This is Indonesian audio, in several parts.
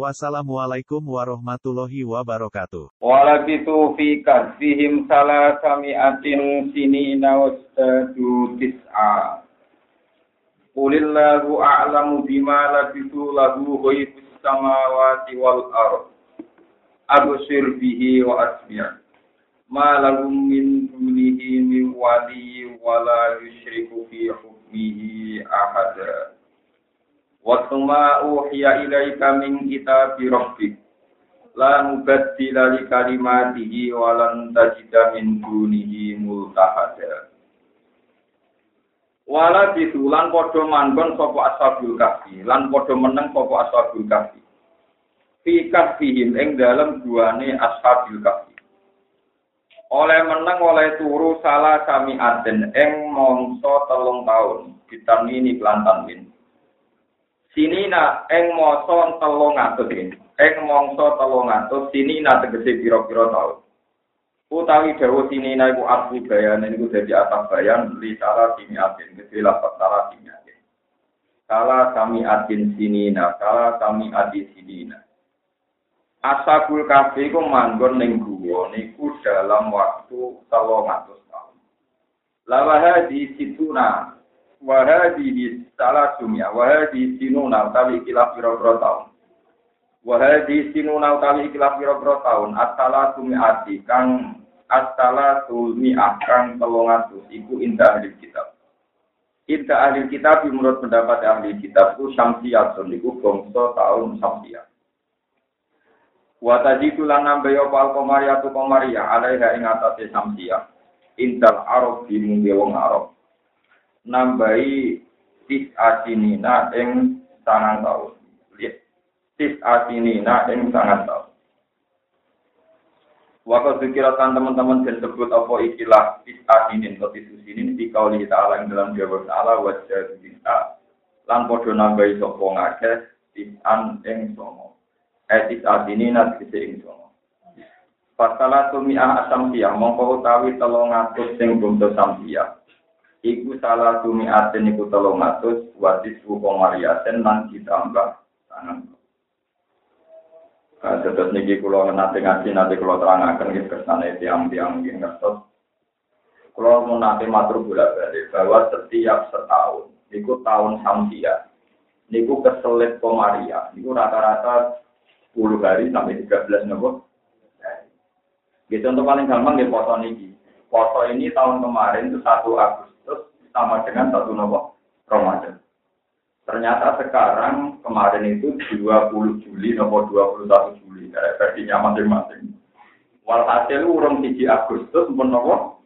Wassalamualaikum warahmatullahi wabarakatuh. Walabitu fi kasfihim salasami'atin sinina wastadu tis'a. Qulillahu a'lamu bima labitu lahu ghaibus samawati wal ard. Absir bihi wa asmi'. Ma lahum min dunihi min wali wa la yushriku fi hukmihi ahada. Watuma uhiya ilaika min kitabi rabbik. La mubaddila li kalimatihi wa lan tajida min dunihi multahada. Wala bisulan padha manggon sapa ashabul kahfi, lan padha meneng sapa ashabul kahfi. Fi kahfihim ing dalem duane ashabul kahfi. Oleh meneng oleh turu salah sami aden ing mongso telung taun, ditamini kelantan min. Sinina ing masa telung atus ing mangsa telung atus sinina tegese pira-pira taun. Utawi dawuh sinina iku arti bayan niku dadi atas bayan li salah sini atin gede lapat salah sini atin salah kami atin sinina salah kami adi sinina Asabul kafe iku manggon ning guwa niku dalam waktu telung atus tahun. Lawaha di situna wahadi salah sumya wahadi sinuna utawi ikilah pira-pira taun. Wahadi sinuna utawi ikilah pira-pira taun. Asala ati kang asala sumi kang telung atus iku indah ahli kitab. Inta ahli kitab menurut pendapat ahli kitab itu syamsiyatun iku bangsa tahun syamsiyah. Wa tajidu lan nambahi apa al-qamariyatu qamariyah alaiha ing atase syamsiyah. Intal arab di mungge wong nambahi tis asinina ing sangang tahun. Tis asinina ing sangang tahun. Waktu dikirakan teman-teman dan sebut apa ikilah tis asinin atau tis usinin di kauli ta'ala yang dalam jawab ta'ala wajah bisa lan podo nambahi sopo ngakeh tis an ing somo. Eh tis asinina tis ing somo. Fasalah tumi'ah asam siang, mongko utawi telung atus sing bumdo samsiah. Iku salah tumi aten iku telung atus watis komariaten lan ditambah tangan. Nah, terus niki kulo nanti ngaji nanti kulo terangaken ke sana tiang-tiang yang ngertos. Kulo mau nanti matur bolak balik bahwa setiap setahun, niku tahun samsia, niku keselit komaria, niku rata-rata 10 hari sampai 13 nopo. Gitu untuk paling gampang di foto niki. Foto ini tahun kemarin itu 1 Agustus sama dengan satu nopo Ramadan. Ternyata sekarang kemarin itu 20 Juli nopo 21 Juli, dari versinya masing-masing. Walhasil urung 3 Agustus pun nopo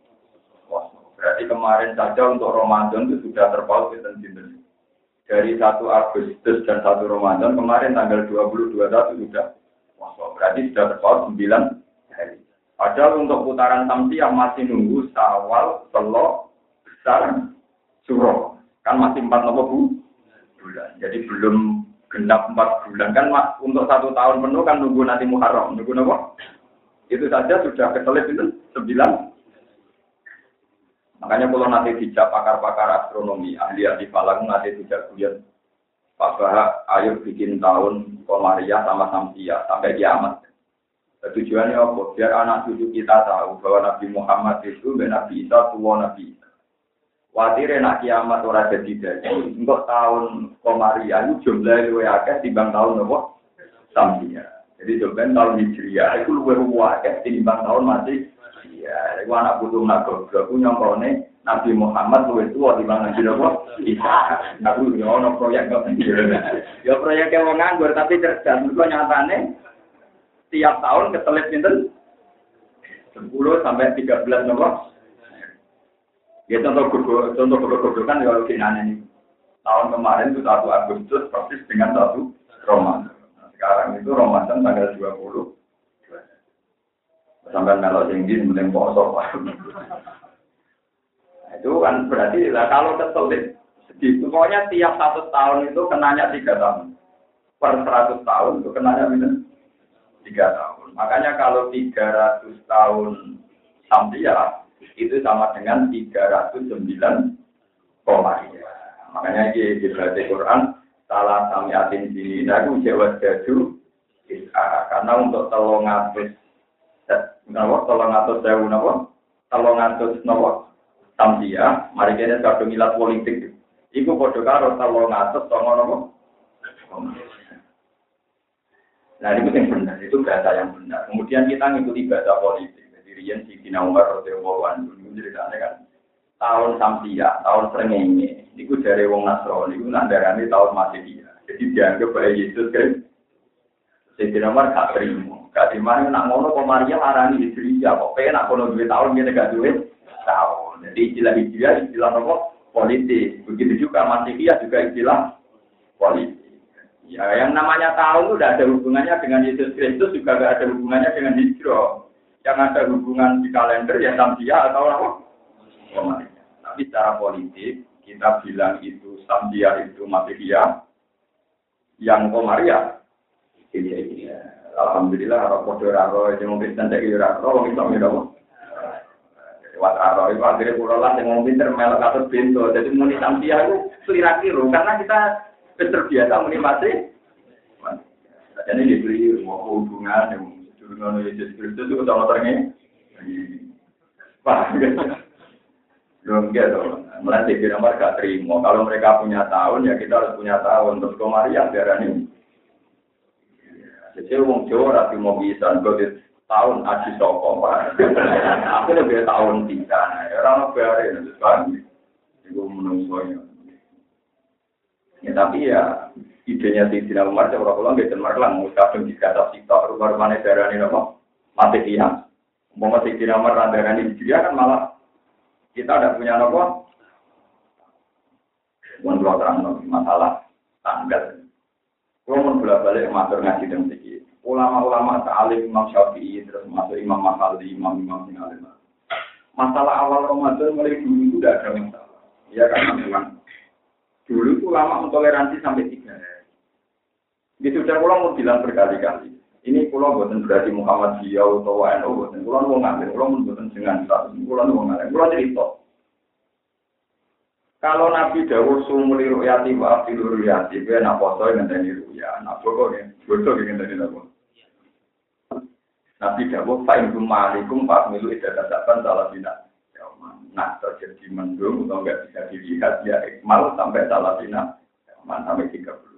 Berarti kemarin saja untuk Ramadan itu sudah terpaut kita Dari 1 Agustus dan 1 Ramadan kemarin tanggal 22 itu sudah berarti sudah terpaut 9 hari. Padahal untuk putaran yang masih nunggu sawal, telok, besar, suro. Kan masih empat nopo bu bulan. Jadi belum genap empat bulan kan mas, untuk satu tahun penuh kan nunggu nanti Muharram. Nunggu nopo? Itu saja sudah keselip itu sembilan. Makanya kalau nanti dijak pakar-pakar astronomi, ahli-ahli falak nanti dijak kuliah Pak Bahak, ayo bikin tahun Komariah sama Samsia sampai kiamat. Tujuannya apa? Biar anak cucu kita tahu bahwa Nabi Muhammad itu Nabi Isa, tua Nabi Isa. Watire nak kiamat ora jadi dadi. Untuk tahun Komaria itu jumlah luwih akeh timbang tahun nopo? Samsia. Jadi jumlah tahun Hijriah itu luwih akeh timbang tahun masih Iya, iku anak putu nak goblok ku nyongkone Nabi Muhammad luwih tua timbang Nabi nopo? Isa. Aku yo ono proyek kok. Ya proyek wong nganggur tapi cerdas. Mergo nyatane tiap tahun keselip pinten? 10 sampai 13 nopo? Ya contoh contoh kan ya kinanya ini. Tahun kemarin itu satu Agustus persis dengan satu Ramadan. Nah, sekarang itu Ramadan tanggal 20. Sampai melo tinggi mending poso. itu kan berarti lah kalau keselit segitu pokoknya tiap satu tahun itu kenanya tiga tahun per seratus tahun itu kenanya minus tiga tahun makanya kalau tiga ratus tahun samsia itu sama dengan tiga ratus sembilan koma makanya di di Quran salah samiatin sini aku jawab jadu karena untuk telung atus Nawa tolong atus sewu nawa tolong atus nawa tamsia mari kita kadung ilat politik. Iku padha karo tolong atus songo nawa Nah, itu yang benar, itu bahasa yang benar. Kemudian kita ngikuti bahasa politik. Rian si Tina Umar, Rasulullah, Wan, ceritanya kan, tahun Samsia, tahun Srengenge, itu dari Wong Nasrani, itu nandarani tahun Masedia. Jadi dianggap bahwa Yesus kan, Sayyidina Umar gak terima. Gak terima nak ngono kok Maria marani Hijriah kok pengen nak kono duit tahun dia gak duit tahun. Jadi istilah Hijriah istilah apa? Politik. Begitu juga Masihiyah juga istilah politik. Ya, yang namanya tahun itu tidak ada hubungannya dengan Yesus Kristus juga tidak ada hubungannya dengan Hijrah. Yang ada hubungan di kalender ya Samsia atau apa? Komariah. Tapi secara politik kita bilang itu Samsia itu Masihiyah, yang Komariah ini ini Alhamdulillah padha ora ora sing mungkin tandek ora ora wong Islam ya Lewat aro itu akhirnya pulau lah yang ngomong pinter melok atau pintu. Jadi muni samsia itu selira kiro karena kita terbiasa muni mati. Jadi dibeli mau hubungan yang hubungan Yesus Kristus itu sama terengnya. Wah, belum gitu. Melatih di nomor gak terima. Kalau mereka punya tahun ya kita harus punya tahun. Terus kemarin biar ini jadi wong Jawa rapi mau bisa, gue tahun aji soko pak. Aku lebih tahun tiga, orang biarin itu kan. Ibu menungsonya. Ya tapi ya idenya di Dina Umar coba pulang gitu merlang kadang dikata sitok rumah rumah darah ini apa mati dia mau mati Dina Umar darah ini dia kan malah kita ada punya apa Mau terang masalah tanggal kalau mau bolak balik matur ngaji dan sedikit. Ulama-ulama ta'alim Imam Syafi'i terus masuk Imam Mahali, Imam-imam yang. Masalah awal Ramadan mulai dulu itu tidak ada masalah. Ya karena memang dulu itu ulama mentoleransi sampai tiga hari. Itu sudah pulang mau bilang berkali-kali. Ini pulau buatan berarti Muhammad Ziyau atau WNO buatan. Pulau mau ngambil, pulau buatan dengan status. Pulau mau ngambil, pulau cerita. Kalau Nabi Dawud sumuli ru'yati wa ru'yati, gue nak poso ngenteni ru'ya, nak pokok ya, bodoh ngenteni apa. Nabi Dawud fa'in kumalikum fa'milu idadah saban salah bina. Nah, terjadi mendung atau enggak bisa dilihat, ya ikmal sampai salah bina, sampai 30.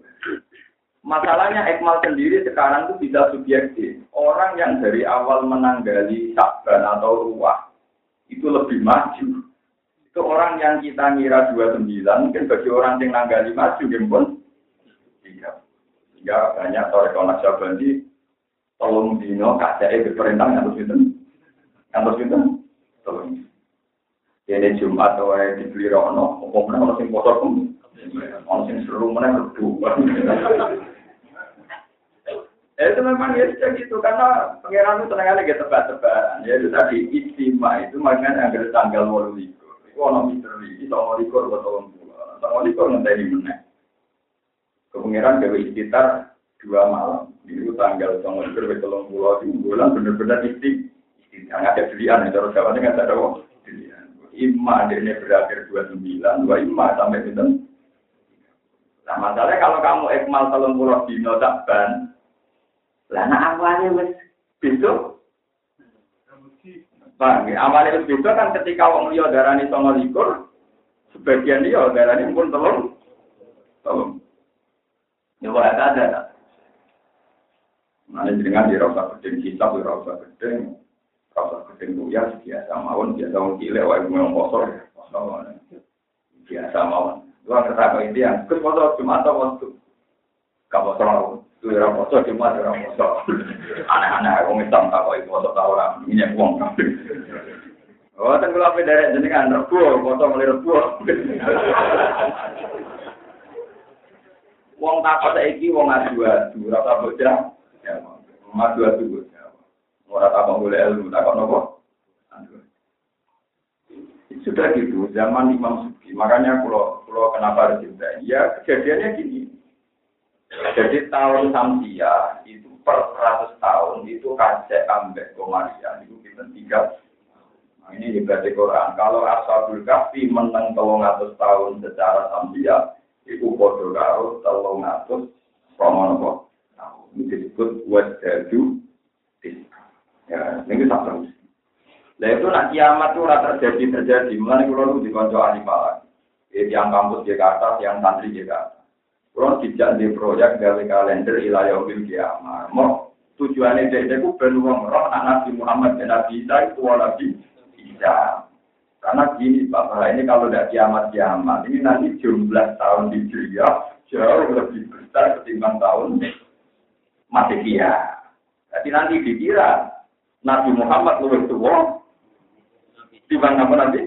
Masalahnya Ekmal sendiri sekarang itu bisa subjektif. Orang yang dari awal menanggali saban atau ruah itu lebih maju itu orang yang kita ngira 29, mungkin bagi orang yang nanggali maju, pun tiga. Ya banyak sore konak di tolong dino kacai perintah yang terus itu. Yang terus itu, tolong. Ini Jumat atau dibeli rono, orang sing motor pun, orang sing seru mana rebu. Ya itu memang ya sudah gitu karena pangeran itu tenang aja tebak-tebakan ya itu tadi istimewa itu makanya agar tanggal mau ono misteri, iso mau likur atau tolong pulau, atau mau likur ngenteni meneh. Kepengiran gawe sekitar dua malam. Itu tanggal sama likur ke tolong pulau di bulan bener-bener isti, isti, ada pilihan, itu harus kawan dengan ada wong pilihan. Ima ini berakhir dua sembilan, dua ima sampai itu. Nah masalahnya kalau kamu ekmal tolong pulau di notakban, lah nah awalnya wes besok Paham ya? Amal itu juga kan ketika wong liya darani sama likur, sebagian dia darani pun telung. Telung. Ya kok ada ada. Nah, dengan di rasa gedeng kitab, di rasa gedeng, rasa gedeng buyar, biasa mawon, biasa wong cilik, wae ngomong kosor, biasa mawon. Lu kata itu yang, cuma atau waktu, kamu selalu Itu ya poso cuma ya poso. Aneh-aneh wong Islam tak kok poso ta ora. Ini wong. Oh, ten kula pe derek jenengan rebu, poso mulai rebu. Wong takut saiki wong adu-adu, ora tak bocah. Ya, adu-adu. Ora tak boleh ilmu, tak nopo. Sudah gitu, zaman Imam Suki. Makanya kalau kalau kenapa harus cinta? Ya kejadiannya gini. Jadi tahun Samsia itu per 100 tahun itu kacek ambek Komarian itu kita tiga. Nah, ini di Quran. Kalau Ashabul Kahfi menang telung atus tahun secara Samsia itu bodoh karo telung Romonopo. Nah, ini disebut wajadu Ya, ini satu. Nah itu nak kiamat itu rata terjadi terjadi. Mulai kalau itu di konco ahli malah. Yang kampus Jakarta, yang santri Jakarta. Kalau tidak di proyek gawe kalender ilayah bil kiamat. Mau tujuannya dia itu ben wong roh Nabi Muhammad dan Nabi Isa itu Nabi Isa. Karena gini Bapak, ini kalau tidak kiamat-kiamat, ini nanti jumlah tahun di Jaya jauh lebih besar ketimbang tahun Masekia. Jadi nanti dikira Nabi Muhammad lebih tua timbang apa nanti?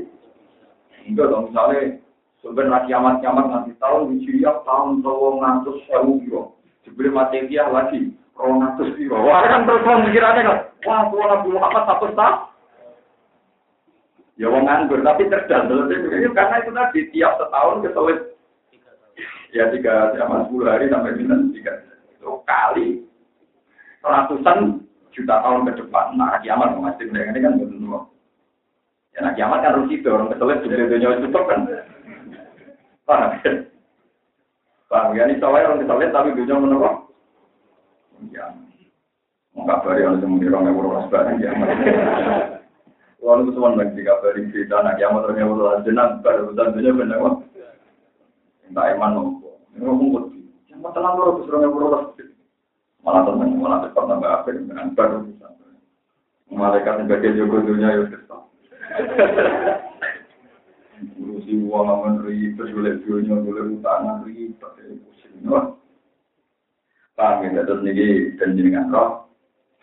Enggak dong, misalnya Sebenarnya kiamat-kiamat nanti tahun Hijriah tahun tahun ngatus sewu yo. Sebelum Masekiah lagi ronatus yo. Wah kan terus pikirannya kan. Wah tua Nabi Muhammad satu tahun. Ya wong nganggur tapi cerdas. Karena itu tadi tiap setahun kesulit. Ya tiga sama sepuluh hari sampai sembilan tiga itu kali ratusan juta tahun ke depan. Nah kiamat masih ini kan betul. Ya nah kiamat kan itu orang kesulit juga dunia itu kan. Paham ya? Paham ya? Ini soalnya orang kita lihat tapi dunia menurut. Ya. Mau kabari yang semua dirong yang berulas barang ya. Kalau itu dikabari cerita anak yang mau ternyata berulas jenang baru urusan dunia benar. Entah iman nopo. Ini ngomong kuti. Yang tenang dulu terus orang yang. Malah tenang, malah cepat nambah dengan baru urusan. Malaikat sebagai jogo dunia ya ngurusi uang aman ribet, boleh dunia, boleh utangan ribet, ya pusing. Paham ya, terus ini dan jenengan roh.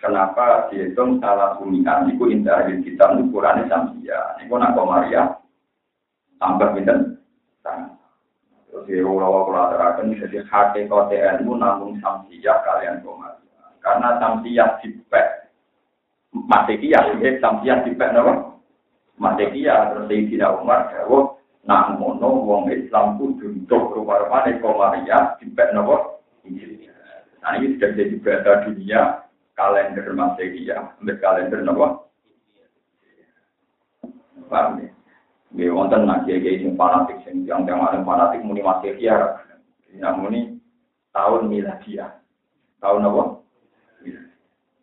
Kenapa dihitung salah sumikan itu indah di kita ukurannya samsia. Ini nak Maria tambah pinten Terus di rawa kula aturaken jadi hakikat ilmu namun samsia kalian Maria. Karena samsia dipek Masekiah, samsia dipek napa? Masekia terus Sayyidina Umar jawab nak mono wong Islam kudu untuk rupa-rupane Komaria dipek nopo Injil. Nah ini sudah jadi berita dunia kalender Masekia, ambil kalender nopo. Paham ya? Nggih wonten nak fanatik sing yang yang ada fanatik muni Masekia. Nah muni tahun miladiah. Tahun apa?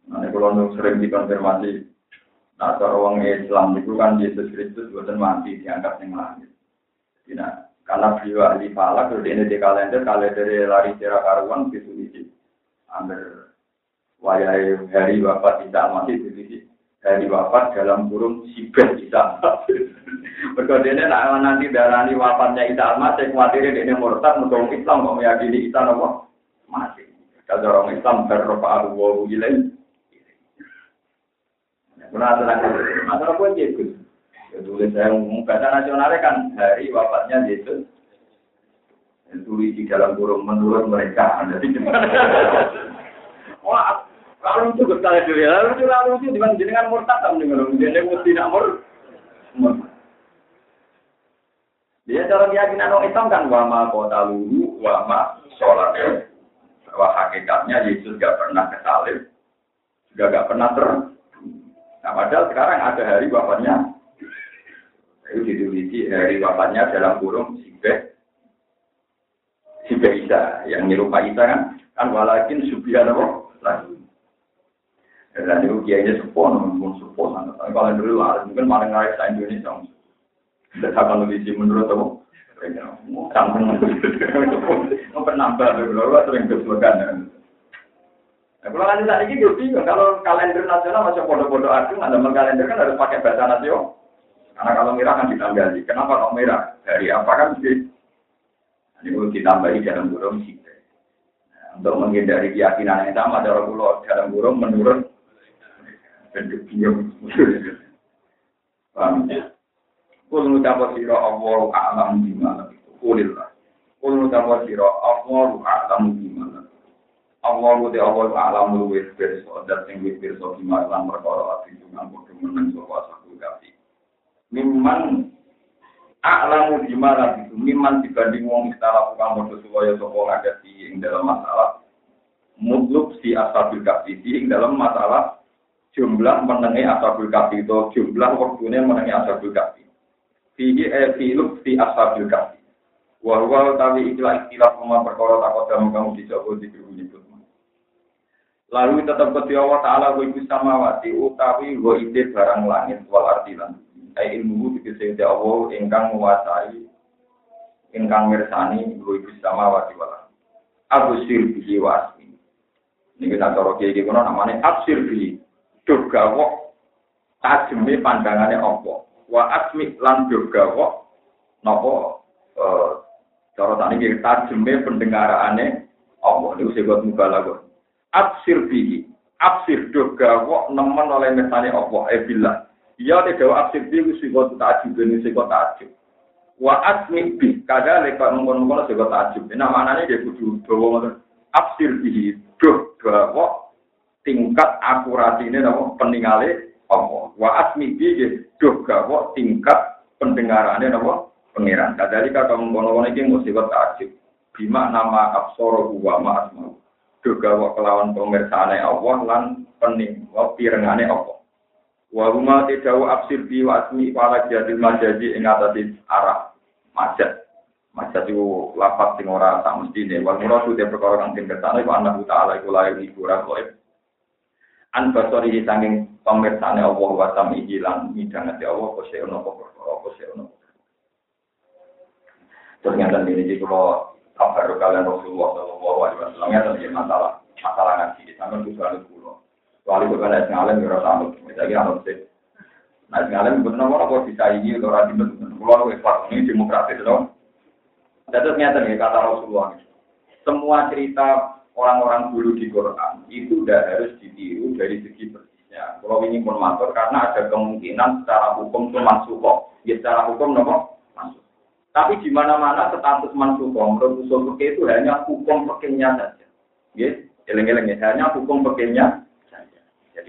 Nah, kalau sering dikonfirmasi Nah, orang Islam itu kan Yesus Kristus bukan mati diangkat yang langit. Nah, karena beliau ahli falak, kalau ini di kalender, kalender lari cerah karuan itu isi. Ambil wayai hari wafat Isa masih itu Hari wafat dalam kurung sibel Isa. Ini nanti darani wafatnya Isa masih khawatir ini murtad, untuk Islam mau meyakini Isa nopo masih. Kalau orang Islam berrofa abu ilaih Menurut aku, masalah pun Yesus. Tulis saya ngomong bahasa nasionalnya kan hari wafatnya Yesus. Tulis di dalam kurung menurut mereka. Jadi Wah, kalau itu kita dulu ya, lalu itu lalu itu dengan jenengan murtad sama dengan jenengan mesti tidak mur. Dia cara keyakinan orang Islam kan wama kota lulu, wama sholat. Bahwa hakikatnya Yesus gak pernah kesalib, juga gak pernah ter Nah, padahal sekarang ada hari wafatnya. Itu ditulisi hari wafatnya dalam kurung Sibeh. Sibeh Isa. Yang nyerupai Isa kan. Kan walakin subihan apa? Lagi. Dan itu kiainya sepuh, namun sepuh. Tapi kalau dulu lah, mungkin malah ngaris Indonesia. Tidak akan nulis menurut apa? Kampung. Mau penambah, kalau sering kesulitan. Nah, kalau nanti saat ini bingung, kalau kalender nasional masih bodoh-bodoh agung, ada kalender kan harus pakai bahasa nasional. Karena kalau merah kan ditambah Kenapa kok merah? Dari apa kan mesti? Ini perlu ditambahi dalam burung sih. Nah, untuk menghindari keyakinan yang sama, cara pulau dalam burung menurun. Dan bingung. Paham ya? Kul ngucapa sira Allah a'lam bima Kulil lah. Kul ngucapa sira Allah a'lam bima Allah mute Allah alam luwes pirsa dan sing wis pirsa gimana lan perkara ati dengan padha meneng. Mimman A'lamu gimana itu miman dibanding wong istilah tukang bodoh supaya sopo ngajati ing dalam masalah. Mutluk si asabil kafi ing dalam masalah jumlah menengi asabil kafi itu jumlah waktunya menengi asabil kafi. Fihi eh filuk si asabil kafi. Wahwa tapi ikhlas ikhlas sama perkara takut kamu dicoba di nyebut Lalu tetap ketua Allah Ta'ala wa ibu samawati utawi wa ide barang langit wal ardilan ai ilmu dikese Allah ingkang menguasai ingkang mirsani luwih bisa mawati wala abusir bihi wa asmi ini kita cara kiai kono namanya absir bihi. Durga wok tajeme pandangane apa? Wa asmi lan durga wok napa eh cara tani iki tajeme pendengarane apa? Niku sebut mubalaghah absir bihi. Absir durga wok nemen oleh mirsani apa? E billah Ya te dawa absir bi wis takjub ben wis kok takjub. Wa asmi bi kada lek mengkon-mengkon sing takjub. Nah manane dia kudu dawa ngoten. Absir bi duh dawa tingkat akurasine napa peningale apa. Wa asmi bi duh dawa tingkat pendengarane napa pengiran. Kadali kata mengkon-mengkon iki kok takjub. Bima nama absoro wa ma asma. Duh dawa kelawan pemirsane Allah lan pening wa pirengane Allah. Wa huma tidawu absir bi wa asmi wala jadil majaji ing atase arah majat. Majat itu lapat sing ora tak mestine. Wal muradu te perkara kang den kersane wa annahu ta'ala iku layak hiburan koe. An basori sanging pemirsane Allah wa sami lan midangate Allah kose ono perkara kose ono. Ternyata ini jadi kalau kabar kalian Rasulullah Shallallahu Alaihi Wasallam ya tentang masalah masalah ngaji juga ada pulau. Wali bukan ada ngalim ya rasa anut, misalnya anut sih. Nah ngalim benar orang kok bisa ini rajin benar. Pulau ikhlas ini demokratis dong. Jadi ternyata nih kata Rasulullah, semua cerita orang-orang dulu di Quran itu udah harus ditiru dari segi persisnya. Kalau ini pun matur karena ada kemungkinan secara hukum itu masuk kok. Ya secara hukum nopo masuk. Tapi di mana-mana status mansuh menurut usul itu hanya hukum pekingnya saja. Ya, eleng-eleng ya, hanya hukum pekingnya jadi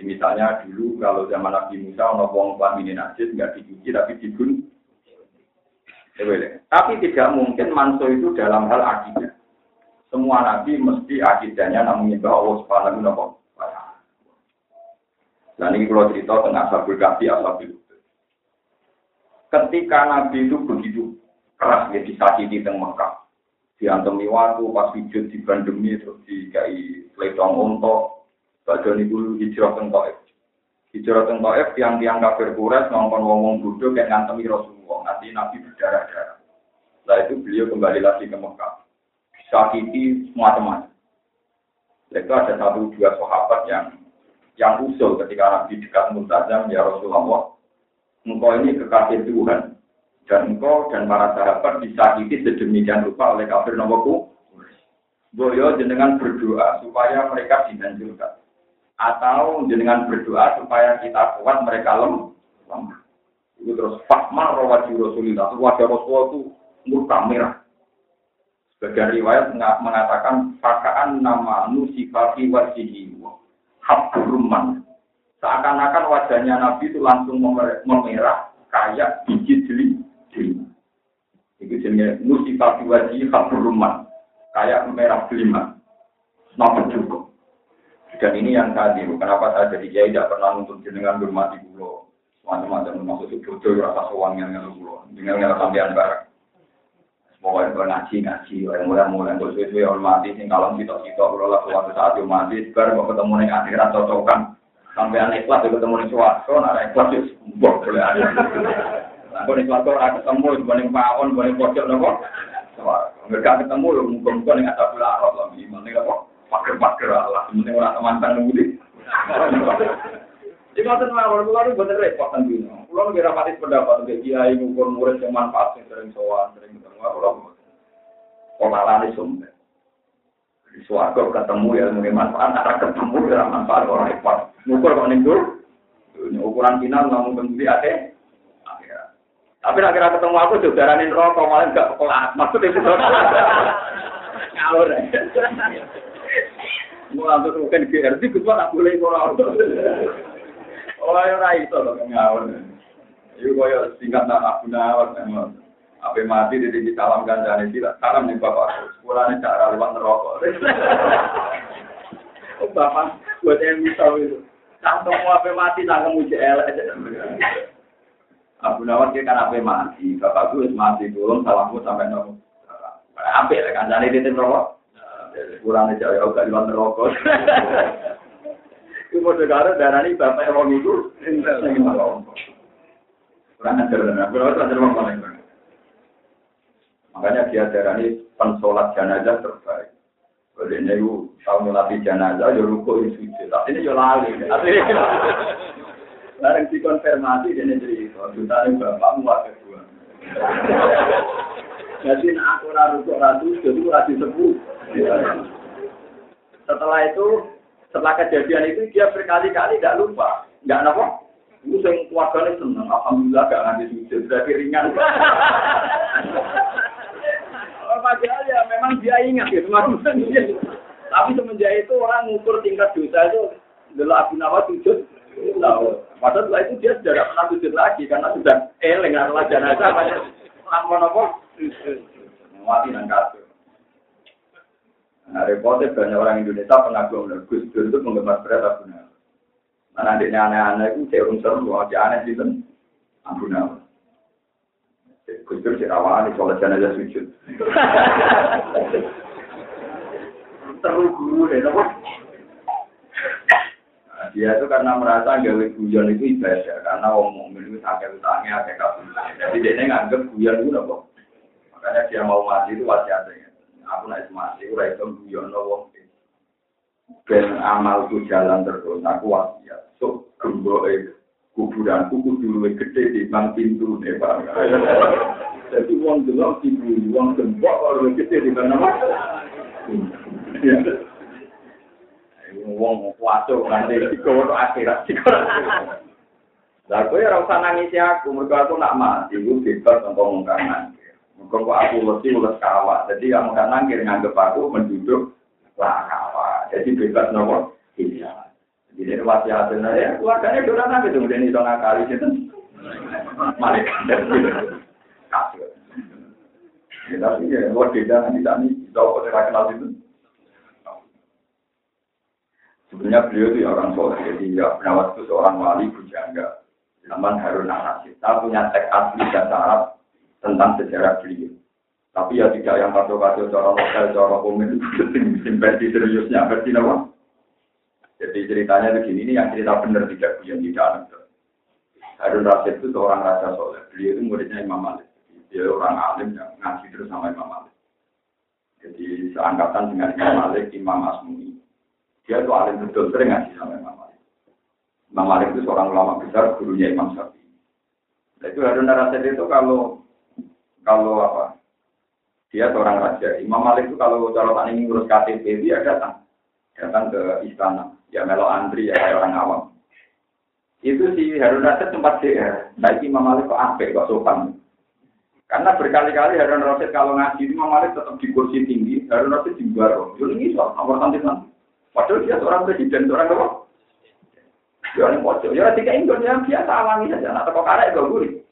misalnya dulu kalau zaman Nabi Musa ono wong pamine najis nggak dicuci tapi dibun. Tapi tidak mungkin manso itu dalam hal akidah. Semua nabi mesti akidahnya namun menyembah Allah Subhanahu wa taala. Dan ini kalau cerita tentang Ashabul Kahfi, Ashabul Ketika Nabi itu begitu keras ya disakiti di Mekah, diantemi waktu pas sujud di bandemi terus dikai ledong ontok Badan ibu hijrah teng Taif. Hijrah teng Taif tiang-tiang kafir Quraisy ngomong ngomong bodoh kayak ngantemi Rasulullah. Nanti Nabi berdarah-darah. Setelah itu beliau kembali lagi ke Mekah. Sakiti teman. Itu ada satu dua sahabat yang yang usul ketika Nabi dekat Muntazam, ya Rasulullah, engkau ini kekasih Tuhan, dan engkau dan para sahabat disakiti sedemikian rupa oleh kafir nomorku. Boyo jenengan berdoa supaya mereka dihancurkan atau jenengan berdoa supaya kita kuat mereka lemah. Itu terus fakma rawati Rasulullah. Wajah Rasulullah itu murka merah. Sebagian riwayat mengatakan fakaan nama nusifati wajhihi habruman. Seakan-akan wajahnya Nabi itu langsung memerah kayak biji jeli. Itu jenisnya nusifati wajhihi habruman. Kayak merah delima. Nabi juga. Dan ini yang tadi, kenapa saya jadi kiai tidak pernah untuk jenengan bermati pulau. Macam-macam termasuk itu bodoh rasa sowan yang ngeluh pulau. Dengan ngeluh sampean bareng. Pokoknya kalau ngaji, ngaji, yang mulai-mulai, terus itu ya mati, sing kalau kita-kita, kalau lah suatu saat yang mati, baru mau ketemu nih akhirat cocokan. Sampai ikhlas ya ketemu nih suatu, nah ikhlas ya sembuh boleh ada. Kalau suatu orang ketemu, dibanding pawon, dibanding pojok, nopo. Mereka ketemu, nih ada pula arot lah, sebenarnya orang mantan nunggu Jadi ngoten mawon kula nu boten repot kan dino. Kula nggih rapati pendapat nggih kiai ngukur murid yang manfaat sing sering sowan, sering ketemu kula. Pengalane sumber. Di suarga ketemu ya mungkin manfaat, ada ketemu ya manfaat orang repot. Ngukur kok ning ukuran final namun bentuk ate. Tapi nak kira ketemu aku jodaranin rokok malah enggak kelas. Maksudnya itu ngawur. Mau langsung mungkin GRT, gue tak boleh orang. Oh, ya rai itu loh ngawur. Iku koyo singkat nak aku nawar memang. Apa mati di di salam kancane sila. Salam nih bapak. Sepulane cara lewat neraka. Oh bapak, buat yang bisa itu. Cantum apa mati tak kemuji elek. Abu Nawar dia kan apa mati. Bapak gue mati turun salammu sampai nopo. Ambil lah kancane di neraka. Sepulane cara gak lewat neraka. Itu mau negara darah ini bapak yang itu. Kurang ajar dan aku ajar paling Makanya dia darani pensolat jenazah terbaik. Kalau ini itu tahu ngelatih jenazah, ya ruko itu sujud. Tapi ini ya lali. Larang dikonfirmasi, ini jadi juta ini bapakmu wakil dua. Jadi nak aku raru kok ratu, jadi ratu sepuh. Setelah itu, setelah kejadian itu dia berkali-kali tidak lupa, nggak apa. Itu yang keluarganya senang, alhamdulillah gak nganti sujud, berarti ringan. Padahal ya memang dia ingat maksudnya. Tapi semenjak itu orang ngukur tingkat dosa itu adalah Abu Nawas sujud. Padahal setelah itu dia sudah tidak pernah sujud lagi karena sudah eleng adalah jenazah banyak lampon apa? Mati dan kasur. Nah, repotnya banyak orang Indonesia pengagum Gus Dur itu penggemar berat Abu Nawas. Mana adiknya aneh-aneh itu saya unsur, mau aneh sih kan Abu Nawas. Gus Dur si rawan, sholat jenazah sujud. Terus guru deh. Nah, dia itu karena merasa gawe guyon itu ibadah, karena omong itu sakit utangnya, sakit kabur. Jadi dia nganggep guyon itu nopo. Makanya dia mau mati itu wasiatnya. Aku naik mati, aku itu guyon nopo. Ben amalku jalan terus, aku wasiat. So, kuburan kuku dulu gede di bang pintu nih pak. Jadi uang gelap ibu, uang gembok kalau gede di mana mas? Uang kuaso nanti di kau akhirat di kau. Lah kowe ora usah nangis aku, mergo aku nak mati, gue bebas untuk ngomongkan nangis. Kok aku mesti ules kawat, jadi kamu kan nangis nganggep aku menduduk lah kawat. Jadi bebas nopo? Iya. Jadi wasiat ya keluarganya sudah nabi tuh kemudian itu ngakali itu malaikat kasih. Ya, tapi ya luar beda nanti tadi tahu kok kenal itu. Sebenarnya beliau itu orang soleh, jadi ya penawat itu seorang wali bujangga. Zaman Harun. Kita punya teks asli dan Arab tentang sejarah beliau. Tapi ya tidak yang kacau-kacau cara lokal, cara komen versi seriusnya, versi apa? Jadi ceritanya begini, ini yang cerita benar tidak yang tidak aneh. Harun Rasid itu seorang raja soleh. Beliau itu muridnya Imam Malik. Dia orang alim yang ngaji terus sama Imam Malik. Jadi seangkatan dengan Imam Malik, Imam Asmuni. Dia itu alim betul, sering ngaji sama Imam Malik. Imam Malik itu seorang ulama besar, gurunya Imam Syafi'i. Nah, itu Harun Rasid itu kalau kalau apa? Dia seorang raja. Imam Malik itu kalau cara ini ngurus KTP dia datang datang ke istana ya melo antri ya kayak orang awam. Itu si Harun Rasid sempat sih, baik Imam Malik kok apik kok sopan. Karena berkali-kali Harun Rasid kalau ngaji Imam Malik tetap di kursi tinggi, Harun Rasid di bawah. Jadi ini soal nomor santai Padahal dia seorang presiden, seorang apa? Ya ini pojok. Ya tiga Indo yang biasa alami saja. Nah, kok karek gak gurih.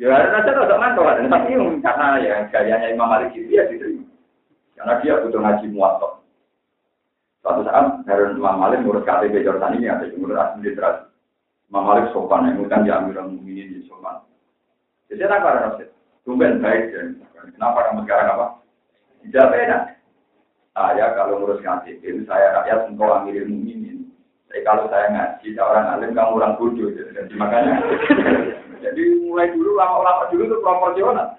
Ya Harun Rasid tidak mantau kan. Tapi karena ya gayanya Imam Malik itu ya diterima. Karena dia butuh ngaji muatok. Suatu saat Harun Imam Malik ngurus KTP Jordan ini ada ngurus administrasi. Imam Malik sopan, yang kan di Amirul Mukminin di sopan. Jadi apa Rasul? Tumben baik dan kenapa kamu sekarang apa? Tidak beda. Saya kalau ngurus KTP saya rakyat engkau Amirul Mukminin. Tapi kalau saya ngaji orang alim kamu orang bodoh. Jadi makanya jadi mulai dulu lama-lama dulu itu proporsional.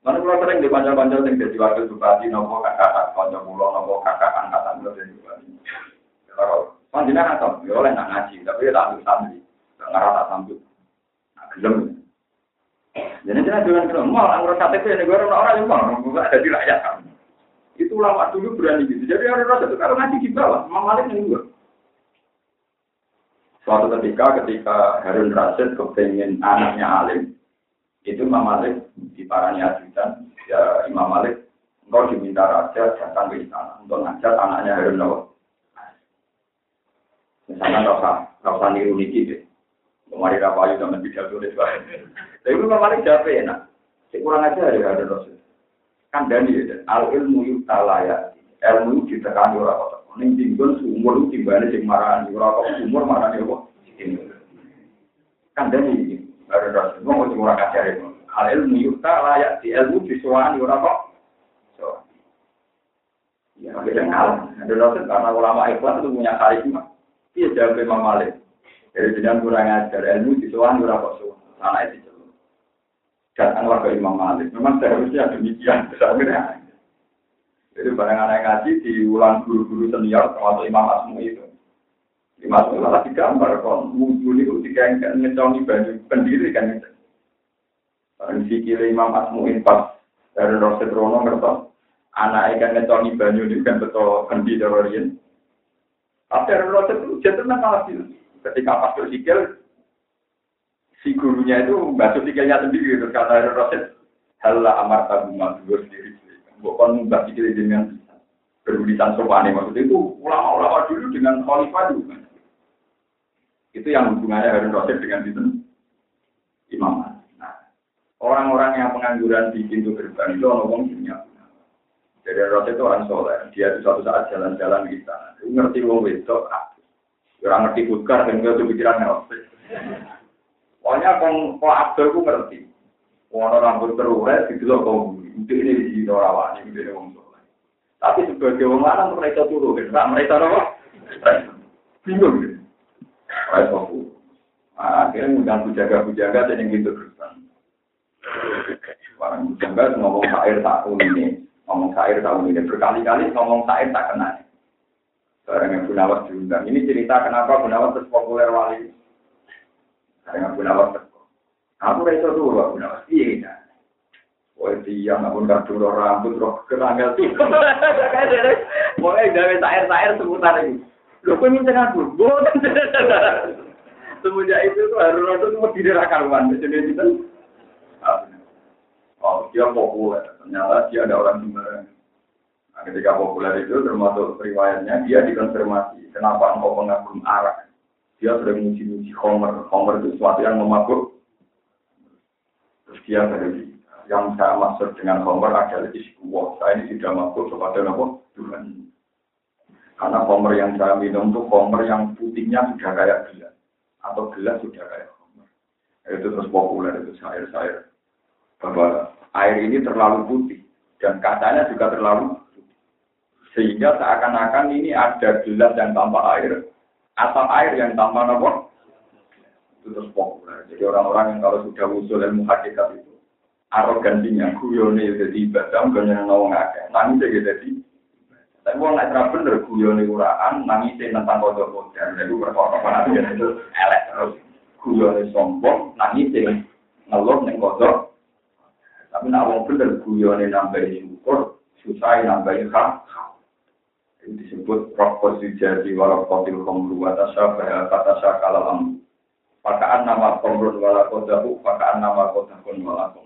Mana kalau sering di panjang-panjang yang jadi wakil bupati, nopo kakak, panjang pulau, nopo kakak, angkatan lo jadi bupati. Kalau panjangnya nggak ya oleh nak ngaji, tapi ya tak ambil santri, tak ngerasa sambut, nah gelem. Jadi jangan dengan gelem, mau ngurus KTP ini gue orang orang yang mau, gue ada di rakyat kan. Itu lama dulu berani gitu. Jadi orang rasa itu kalau ngaji di bawah, Malik yang. Suatu ketika, ketika Harun Rasid kepengen anaknya alim, itu Imam Malik di parani ajudan, ya Imam Malik, engkau diminta raja datang ke istana untuk ngajak anaknya Harun Nawawi. Misalnya nggak usah, nggak usah niru niki deh. Kemarin apa aja zaman tidak tulis Tapi Imam Malik jawab enak. Cek kurang aja ya ada Rasul. Kan dani ya, al ilmu yutalaya. Ilmu ditekan ora kok. Ning dinggon umur timbane sing marani ora kok umur marani kok. Kan dani ada Rasul. Wong sing ora kacare. Al ilmu yutalaya di ilmu disuwani ora kok. Ya, beda kalah. Ada Rasul karena ulama ikhlas itu punya karisma. Iya jawab Imam Malik. Jadi jangan kurang ajar ilmu disuwani ora kok. Anak itu datang warga Imam Malik. Memang seharusnya demikian. Akhirnya. Jadi barang anak ngaji diulang guru-guru senior termasuk Imam Asmu itu. Imam Asmu malah digambar kon wudhu itu tiga yang ngecongi baju pendiri kan itu. Barang sikile Imam Asmu pas dari Roset Rono ngertos anak ikan ngecongi banyu ini kan betul kendi terorin. Tapi dari Roset itu jatuh malah ketika pas bersikil si gurunya itu basuh sikilnya sendiri terus kata Rasul Halla amar tabu madhur sendiri bukan mbak sikil dengan berulisan sopan maksudnya itu ulama-ulama dulu dengan khalifah juga itu yang hubungannya Harun Rasul dengan itu. Imam nah orang-orang yang pengangguran di pintu gerbang itu ngomong punya jadi Rasul itu orang soleh. Dia itu suatu saat jalan-jalan di sana. Ngerti wong wedok orang ngerti bukar dan nggak pikiran Rasul Pokoknya kok Abdul ku ngerti. Wono rambut terurai gitu loh kau Itu ini di rawan ini di wong Tapi sebagai wong lanang mereka turun, kan? Mereka apa? Bingung gitu. Kayak fokus. Akhirnya ngundang bujaga-bujaga dan yang gitu terus. Orang bujaga ngomong sair tahun ini, ngomong sair tahun ini berkali-kali ngomong sair tak kena. Barang yang Gunawas diundang. Ini cerita kenapa Gunawas terus populer wali. Saya nggak guna waktu. Aku rasa dulu aku guna waktu. Iya. Wah dia nggak pun kartu rambut roh keranggal tuh. Pokoknya gawe tair-tair seputar ini. Lo kok minta aku? Boten. Semenjak itu tuh harus rodo tuh mau tidak karuan. Jadi itu Oh, dia populer. Ternyata dia ada orang sembarangan. Nah, ketika populer itu termasuk riwayatnya dia dikonfirmasi. Kenapa engkau mengagum arak? Dia sering muji-muji Homer. Homer itu sesuatu yang memabuk. Terus dia dari yang saya maksud dengan Homer adalah iskuwah. Saya ini tidak mabuk kepada apa? Tuhan. Karena Homer yang saya minum itu Homer yang putihnya sudah kayak gelas. Atau gelas sudah kayak Homer. Itu terus populer itu air-air. Bahwa air ini terlalu putih. Dan kacanya juga terlalu putih. Sehingga seakan-akan ini ada gelas yang tanpa air atau air yang tanpa nopo itu terus populer. Jadi orang-orang yang kalau sudah usul ilmu hakikat itu arogansinya guyone jadi ibadah gak yang nawang akeh. Nangis ya jadi tapi orang nggak bener guyone uraan nangis tentang kodok kodok itu berkata apa itu elek terus. Guyone sombong nangis ngeluh neng kodok tapi nak wong bener guyone nambahin syukur susah nambahin hak disebut rokok sujati warokotil komru watasabah kata sakalam pakaan nama komrun wala kodahu pakaan nama kodahun wala komru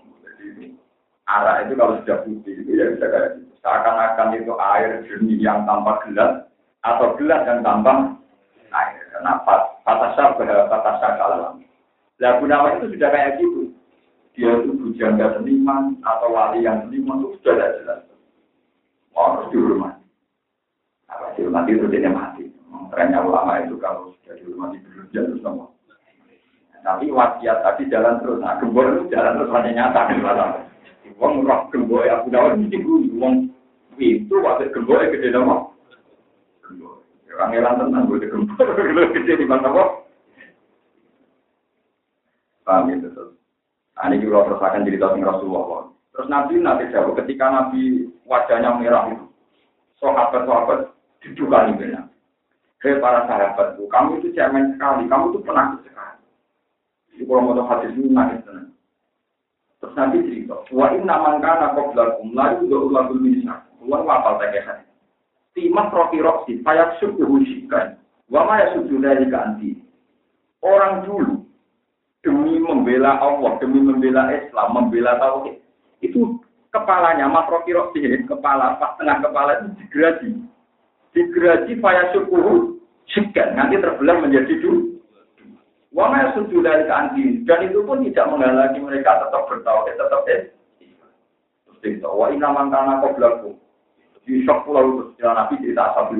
jadi ini arah itu kalau sudah putih itu ya bisa kayak gitu seakan-akan itu air jernih yang tanpa gelas atau gelas yang tanpa air kenapa kata sabah kata sakalam lah gunawan itu sudah kayak gitu dia itu bujangga seniman atau wali yang seniman itu sudah tidak jelas harus dihormati apa dihormati itu dia mati. Trennya ulama itu kalau sudah dihormati berlebihan terus nama. Tapi wasiat tadi jalan terus. Nah, gembor itu jalan terus hanya nyata dalam. Wong roh gembor aku dapat mesti gue wong itu waktu gembor gede nama. Gembor. Orang elang tenang gue gembor gede di mana kok? Terus. Nah, ini juga akan cerita tentang Rasulullah. Terus Nabi nanti jawab ketika Nabi wajahnya merah itu. Sahabat-sahabat didukani benar. Hei para sahabatku, kamu itu cemen sekali, kamu itu penakut sekali. Jadi kalau mau hadis ini nangis tenang. Terus nanti cerita, wa inna man kana qablakum la yudu ulagul minisa. Keluar wapal tekehan. Timah roki roksi, payak subuh shikan. Wa ma yasudu dari ganti. Orang dulu demi membela Allah, demi membela Islam, membela tauhid, itu kepalanya mas roki roksi, kepala pas tengah kepala itu digeradi digerasi faya syukuhu segan nanti terbelah menjadi dua. Wama sudah dari kantin dan itu pun tidak menghalangi mereka tetap bertauhid, tetap es, cerita, wa inna man kana qablakum. Di shock pulau itu Nabi cerita asal.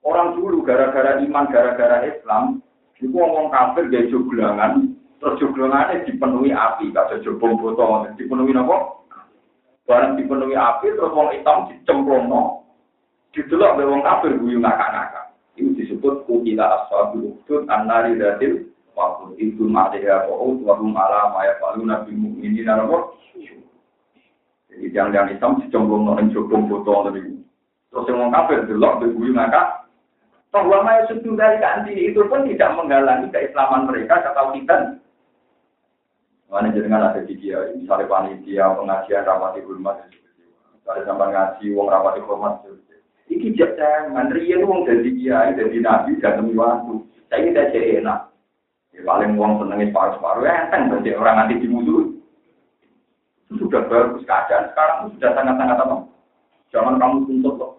Orang dulu gara-gara iman, gara-gara Islam, itu ngomong kafir gaya joglangan, terus joglangannya dipenuhi api, kata jogbong botol, dipenuhi apa? Barang dipenuhi api, terus wong hitam dicemplungno. Didelok oleh wong kafir guyu ngakak-ngakak. Itu disebut kutila ashabul ukhdud annari datil waktu itu ma'liha wa'ud wa hum ala ma yafaluna bil mu'minin apa? Jadi jangan-jangan hitam dicemplungno ning jogbong botol tadi. Terus wong kafir delok guyu ngakak. Bahwa maya sudah dari kanti itu pun tidak menghalangi keislaman mereka kata kita. Mana jenengan ada di dia, misalnya panitia pengajian rapat di rumah, misalnya sampai ngaji, uang rapat di rumah, Iki jangan, riyen wong dadi kiai, dadi nabi, datang waktu. Saya tidak enak. Ya, paling uang senengin paru-paru, ya kan, berarti orang nanti dimusuh. Itu sudah bagus keadaan, sekarang sudah sangat-sangat apa? Jangan kamu tuntut loh.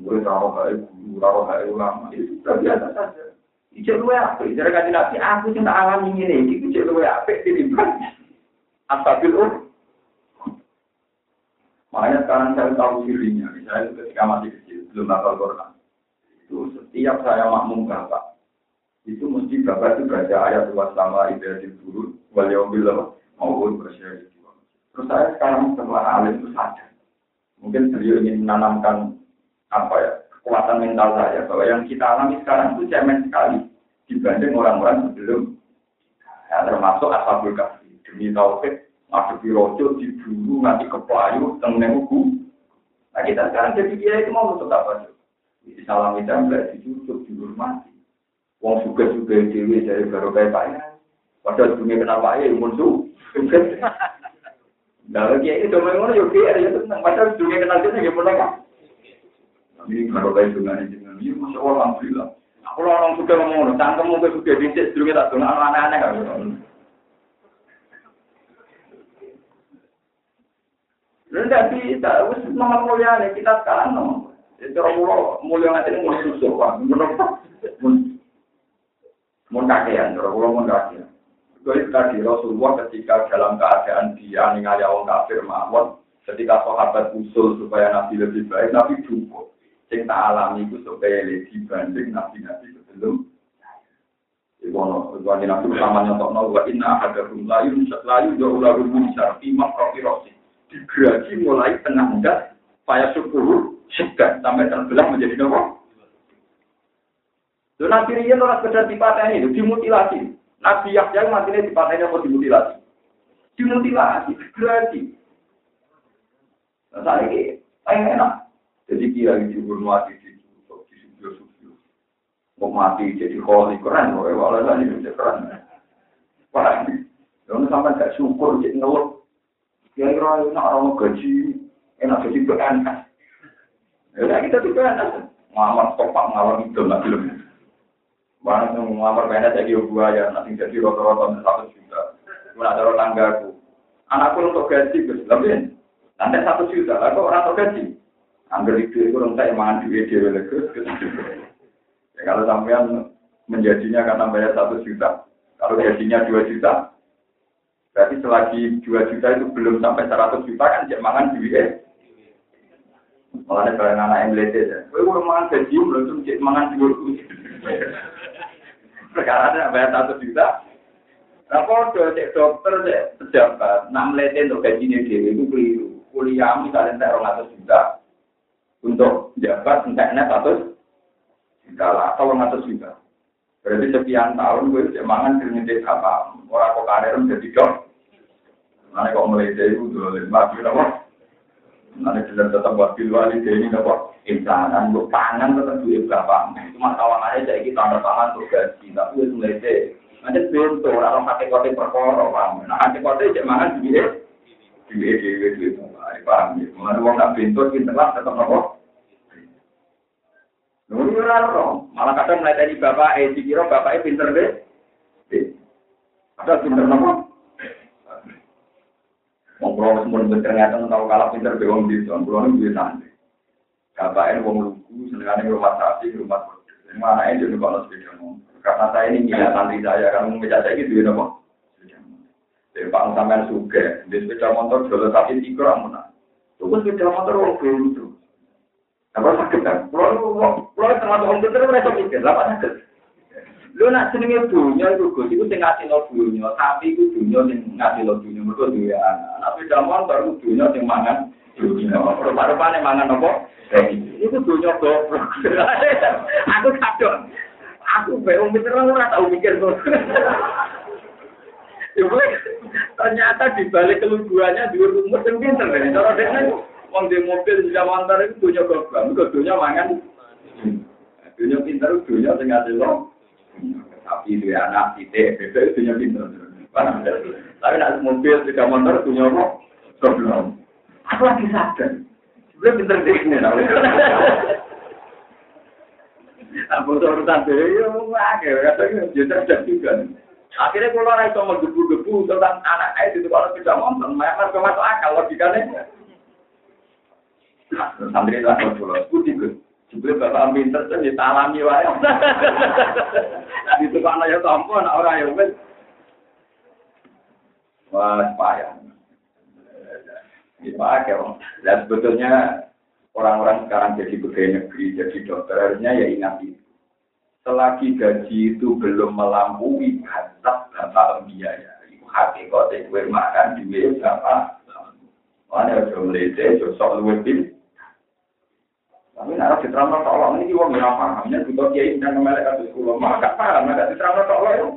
Mulai taruh kayak guru, taruh kayak ulama, itu sudah biasa saja. Ijek luwe apik, jare kanjeng Nabi aku sing tak alami ngene iki ijek luwe apik tinimbang asabil ur. Makanya sekarang saya tahu dirinya, misalnya ketika masih kecil, belum hafal Quran. Itu setiap saya makmum bapak, itu mesti bapak itu baca ayat luas sama ibadah turun, wal yaumil maupun bersyari. Terus saya sekarang setelah alim itu sadar. Mungkin beliau ingin menanamkan apa ya kekuatan mental saya bahwa yang kita alami sekarang itu cemen sekali dibanding orang-orang sebelum ya, termasuk asabul kafi demi tauhid ngadepi rojo diburu nanti keplayu tengene ugu nah kita sekarang jadi dia itu mau untuk apa di salam jambret dicucuk dihormati wong suka juga dewi dari baru kayak pak ya padahal dunia kenal pak ya muncul Nah, lagi itu memang yo kira ya tenang. Padahal dunia kenal dia nggak pernah kan. Ini kalau kayak dengan ini, ini masya Allah alhamdulillah. Aku orang suka ngomong, tangkem mau suka dicek, dulu kita tuh aneh-aneh kan. Rendah bisa, wis nomor mulia kita sekarang nomor. Itu orang mulia nanti ini mau susu, pak. Menurut mau kakean, orang pulau mau kakean. Itu tadi Rasulullah ketika dalam keadaan dia ningali orang kafir mawon, ketika sahabat usul supaya Nabi lebih baik, Nabi cukup sing tak alami itu supaya dibanding nabi-nabi sebelum Iwono, Iwono nabi utama nyontok no, wa inna ahadakum layu, layu jauh lalu bisa imam rofi rosi. Digeragi mulai enggak, payah syukur, segan, sampai terbelah menjadi nopo. Lalu nabi Rian orang sekedar dipateni, itu dimutilasi. Nabi Yahya matinya dipateni apa dimutilasi? Dimutilasi, digeragi. Nah, saya ini, enak. Jadi kira dihubur mati di di subuh subuh. Mau mati jadi kholi keren, mau walau tadi bisa keren. Wah, Lalu sampai gak syukur jadi ngeluh. Ya kira enak orang gaji, enak jadi PNS. Ya kita tuh PNS. Ngamar topak ngamar itu nggak film. Barang yang ngamar PNS jadi gua ya nanti jadi rata-rata satu juta. Gue ada tanggaku. Anakku untuk gaji, gus, lebih. Nanti satu juta, aku orang untuk gaji. Angger itu itu orang saya mangan duit dia Ya kalau sampean menjadinya karena bayar satu juta, kalau gajinya dua juta, berarti selagi dua juta itu belum sampai seratus juta kan cek mangan duit. Malah ada anak melihat ya, gue udah mangan gaji belum tuh mangan duit. Sekarang ada bayar satu juta, Nah, kalau cek dokter, cek pejabat, nak melihat untuk gajinya dia itu keliru. Kuliah misalnya saya orang juta, untuk jabat enteknya satu juta lah atau satu juta. Berarti sekian tahun gue udah mangan kerja apa orang kok karir menjadi dok. Mana kok dari itu dua lima juta Mana jelas tetap buat pilih ini apa? Insanan untuk pangan tetap duit berapa? Itu masalahnya jadi kita ada tangan untuk gaji, tapi itu mulai Nanti bentuk orang pakai kote perkara, paham? Nah, pakai kote cek mangan duit, duit, duit, duit, paham? Mana uang nak bentuk, kita lah tetap apa? Nuri malah kadang melatih bapak eh dikira bapak eh pinter deh. Ada pinter nopo? Wong kula wis mun ternyata tau kalah pinter be wong desa, kula niku duwe santri. Bapak wong lugu senengane rumah sapi, rumah kodhe. Mana itu juga kalau sepeda Karena saya ini minat santri saya, kan mau saya ini duwe nopo? Jadi Pak sampean suge, di sepeda motor jual tapi tiga amun. Tuku sepeda motor wong itu. Apa sakit kan? Kalau kalau termasuk orang pinter mereka mikir, apa sakit? Lu nak senengnya dunia itu gus, itu sing ngasih lo dunia, tapi itu dunia sing ngasih lo dunia, mereka dunia anak. Tapi motor itu dunia sing mangan dunia. Rupa-rupanya mangan apa? Itu dunia goblok. Aku kadang, aku bingung pinter ora tau mikir. Ya ternyata di balik keluguannya di umur yang pinter nih. Cara dia Wong di mobil di Jamantar itu dunia goblok, itu dunia mangan. Dunia pintar itu dunia sing ngasih lo. Tapi dia anak titik, bebek itu dunia pintar. Tapi nak mobil di Jamantar dunia apa? Goblok. Aku lagi sadar. Sebenarnya pintar di sini. Aku urusan dia, ya wah, katanya dia cerdas juga. Akhirnya kalau orang itu mau gebu-gebu tentang anak itu kalau tidak nonton, mereka masuk akal logikanya. Santri lah kalau pulau, putih gue. Juga bapak pinter tuh ditalami wae. Itu kan ya tampo anak orang yang wes. Wah, payah. Dipakai, dan sebetulnya orang-orang sekarang jadi pegawai negeri, jadi dokter, harusnya ya ingat itu. Selagi gaji itu belum melampaui batas bapak biaya, itu hakikatnya gue makan di berapa. Mana udah melete, sok luwih tapi nak diterangno tok Allah ini wong ora paham, yen butuh kiai dan melek kados kula, maka paham nek diterangno tok Allah yo.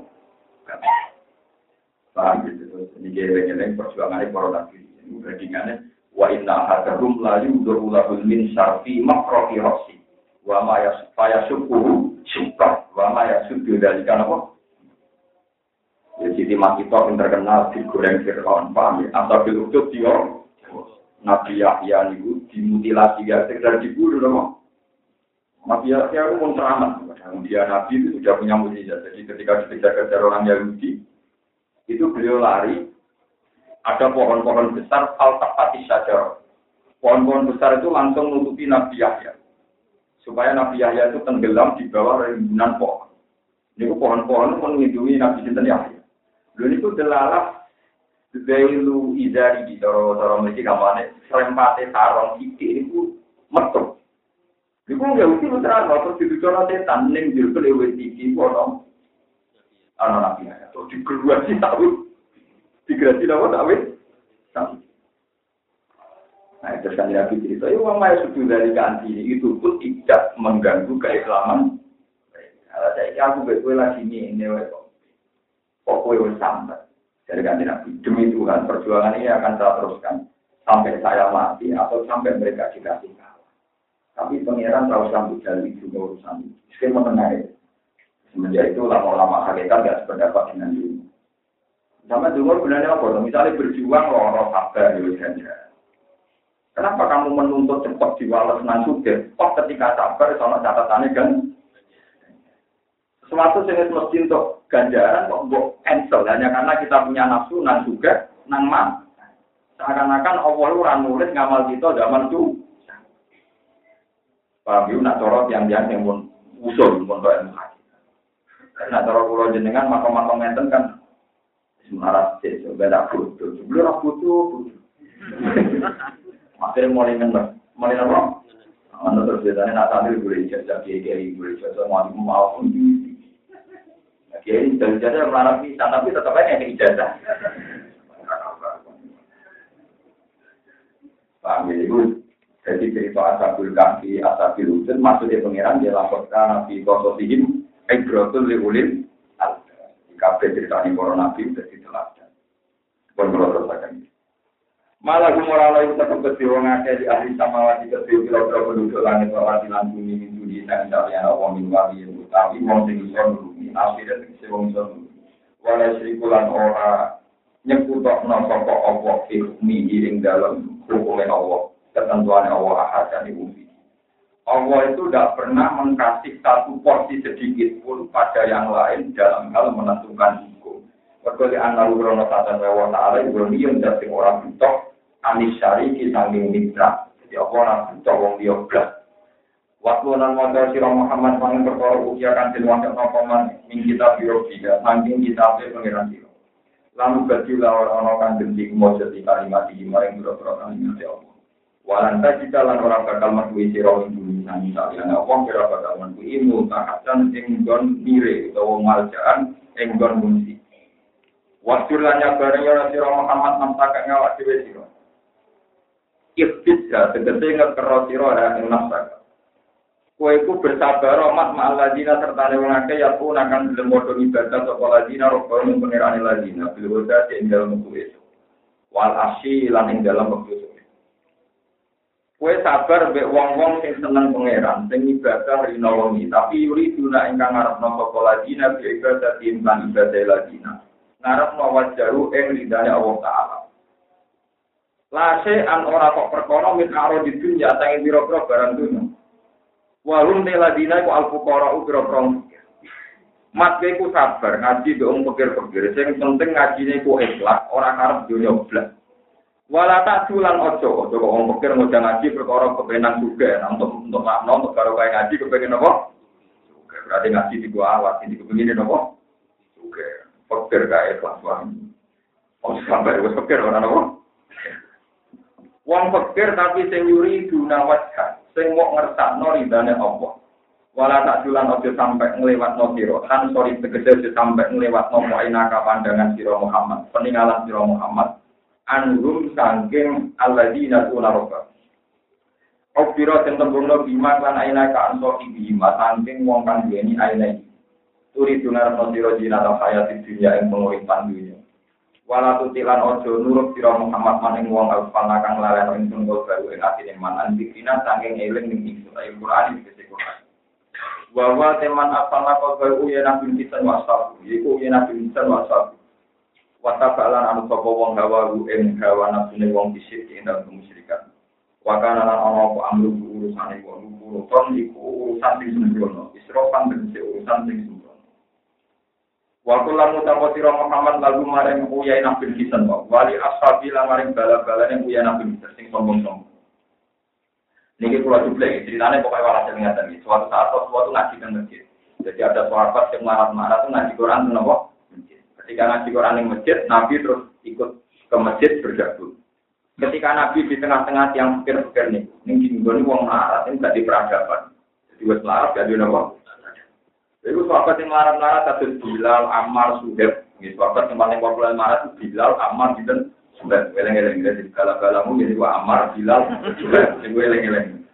Paham gitu terus ini geleng-geleng perjuangan para nabi. Ini bandingannya wa inna hadarum la lahul min syarfi makrofi rosi. Wa ma yasfaya syukuhu syukar. Wa ma yasuddu dari kan apa? Ya Siti Makito yang terkenal di goreng Fir'aun, paham ya? Asal bil udut dia Nabi Yahya niku dimutilasi ya sekedar dibunuh dong. Nabi Yahya itu pun teramat. Dia Nabi itu sudah punya mujizat. Jadi ketika dikejar-kejar orang Yahudi, itu beliau lari. Ada pohon-pohon besar, al-tapati saja. Pohon-pohon besar itu langsung menutupi Nabi Yahya. Supaya Nabi Yahya itu tenggelam di bawah rimbunan pohon. Ini pohon-pohon melindungi Nabi Sinten Yahya. Lalu itu delalah Zailu izari di cara-cara mesti kamane serempate sarong iki niku metu. Iku nggak mesti putra terus didudono setan ning jero lewe iki ono. Ana nabi ya. Terus digeluasi tahu. Digerasi lawan tahu. Nah, itu kan Nabi cerita, ya uang maya sudah dari ganti itu pun tidak mengganggu keislaman. Kalau saya aku betul lagi ini, ini kok kue sampai. Jadi kan Nabi, demi Tuhan perjuangan ini akan saya teruskan sampai saya mati atau sampai mereka dikasih kalah. Tapi pangeran tahu sambut dari juga urusan itu. Saya mengenai semenjak itu lama-lama hakikat nggak sependapat dengan dulu. Sama dulu sebenarnya apa? Misalnya berjuang loro sabar ya saja. Kenapa kamu menuntut cepat diwales nan suge? Oh ketika sabar sama catatannya kan sesuatu yang mesti untuk ganjaran kok mbok cancel hanya karena kita punya nafsu nan juga nan man. Seakan-akan Allah ora nulis ngamal kita zaman itu. Paham yuk, nak corot yang yang yang pun usul pun ilmu haji. Nak corot pulau jenengan makom-makom ngenten kan semarat sih, beda foto. Sebelum aku foto, Akhirnya mulai ngentek, mulai apa? Anda terus biasanya nak sambil boleh ijazah, kiai-kiai boleh mau mau pun Ya ini dari ijazah melarang bisa, tapi tetap aja yang ijazah. Paham ya, itu jadi cerita asabul kaki, asabil ujud, maksudnya pengiran dia laporkan nabi kososihim, ibratul liulil, di kafe cerita ini para nabi sudah diteladan. Pun kalau terus Malah gumora itu tetap kecil wong akeh di ahli samawati kecil kira-kira penduduk langit ora lan bumi min dunia dan kalian Allah min wali utawi wong sing iso asli dan sing wong nulungi. Wala syrikulan ora nyekutokno sapa Allah fi hukmi ing dalam hukumnya Allah, ketentuan Allah ahad dan umum. Allah itu tidak pernah mengkasih satu porsi sedikit pun pada yang lain dalam hal menentukan hukum. Berkali anak urono tata wa ta'ala ibu niyon dari orang butok anis syariki sanging mitra. Jadi apa orang butuh wong dia. Waktu nan modal sira Muhammad mangin perkara ukia kan den wajib napa man ing kita biro kita sanging kita pe pangeran sira. Lalu bagi lawan ono kang dengki kumojot di kalimat di maring biro-biro kalimat ya Allah. Walan kita lan orang bakal metuhi sira ing bumi nang saliyane Allah kira bakal metuhi ilmu tahatan ing gon mire utawa maljaan ing gon munsi. Wasir lan nyabare ya sira Muhammad nang tak ngawak dhewe sira. Iftidha tegese ngekero sira ing nafsa. Kowe iku bersabar rahmat ma'al ladina serta wong akeh ya pun akan gelem padha ibadah sapa ladina robbal ning pangerane ladina bil huda ing dalem wektu Wal asyi lan ing dalem wektu Kue sabar mbek wong-wong sing seneng pangeran, sing ibadah rina wengi, tapi yuri duna ingkang ngarepno sapa ladina bi ibadah timbang ibadah ladina. Ngarepno wajaru ing ridane Allah taala. Lase an ora kok perkara min aro di dunya tangi biro-biro barang dunya. Walum teladina iku al-fuqara ukra prong. Mat ku sabar ngaji be wong pikir-pikir sing penting ngajine ku ikhlas ora karep dunya blas. Wala tak tulan ojo, ojo kok wong pikir ngoja ngaji perkara kepenan juga untuk untuk makna untuk karo kaya ngaji kepengen apa? Juga berarti ngaji di gua awat ini kepengin apa? Juga pikir kaya ikhlas wae. Oh sampai wis pikir ora apa? Wong pikir tapi sing yuri guna wajah sing mok ngersakno ridane Allah. Wala tak julan ojo sampai ngelewatno sira. Kan sorry tegese ojo sampai ngelewatno muainaka pandangan sira Muhammad, peninggalan sira Muhammad. Anhum sangking alladzina tuna roba. Obiro sing tembungno bima lan aina ka anso bima sangking wong kang duweni aina iki. Turi dungar no sira jina ta hayat dunya ing penguripan dunya. Wala tutilan ojo nurut sira Muhammad maning wong alfana kang lalen ingsun baru ing atine man andikina saking eling ning ingsun ayo Quran iki Quran. Wa wa teman afana kok baru ya nabi wasab iku ya nabi kisan wasab wa tabalan anu sapa wong gawa ing gawa nafsune wong bisik ing dalem musyrikan wa kana lan ana apa amru urusane wong urusan iku urusan sing sembrono isrofan tegese urusan sing Waktu lamu tapo siro Muhammad lagu maring uyai nabi kisan kok. Wali ashabi lah maring bala-bala yang uyai nabi sing sombong-sombong. Niki juga ceritanya pokoknya walau saya ingat lagi. Suatu saat suatu ngaji kan masjid. Jadi ada sahabat yang marah-marah tuh ngaji Quran tuh nopo. Ketika ngaji Quran yang masjid, Nabi terus ikut ke masjid bergabung. Ketika Nabi di tengah-tengah yang pikir-pikir nih, ini gini wong marah, ini gak di peradaban. Jadi wes larat gak di nopo. Itu sahabat yang marah-marah kasus Bilal, Ammar, Suhaib. Ini sahabat yang paling populer marah itu Bilal, Ammar, gitu. Suhaib, weleng-weleng. Jadi gala-galamu jadi wa Ammar, Bilal, Suhaib. Jadi weleng-weleng.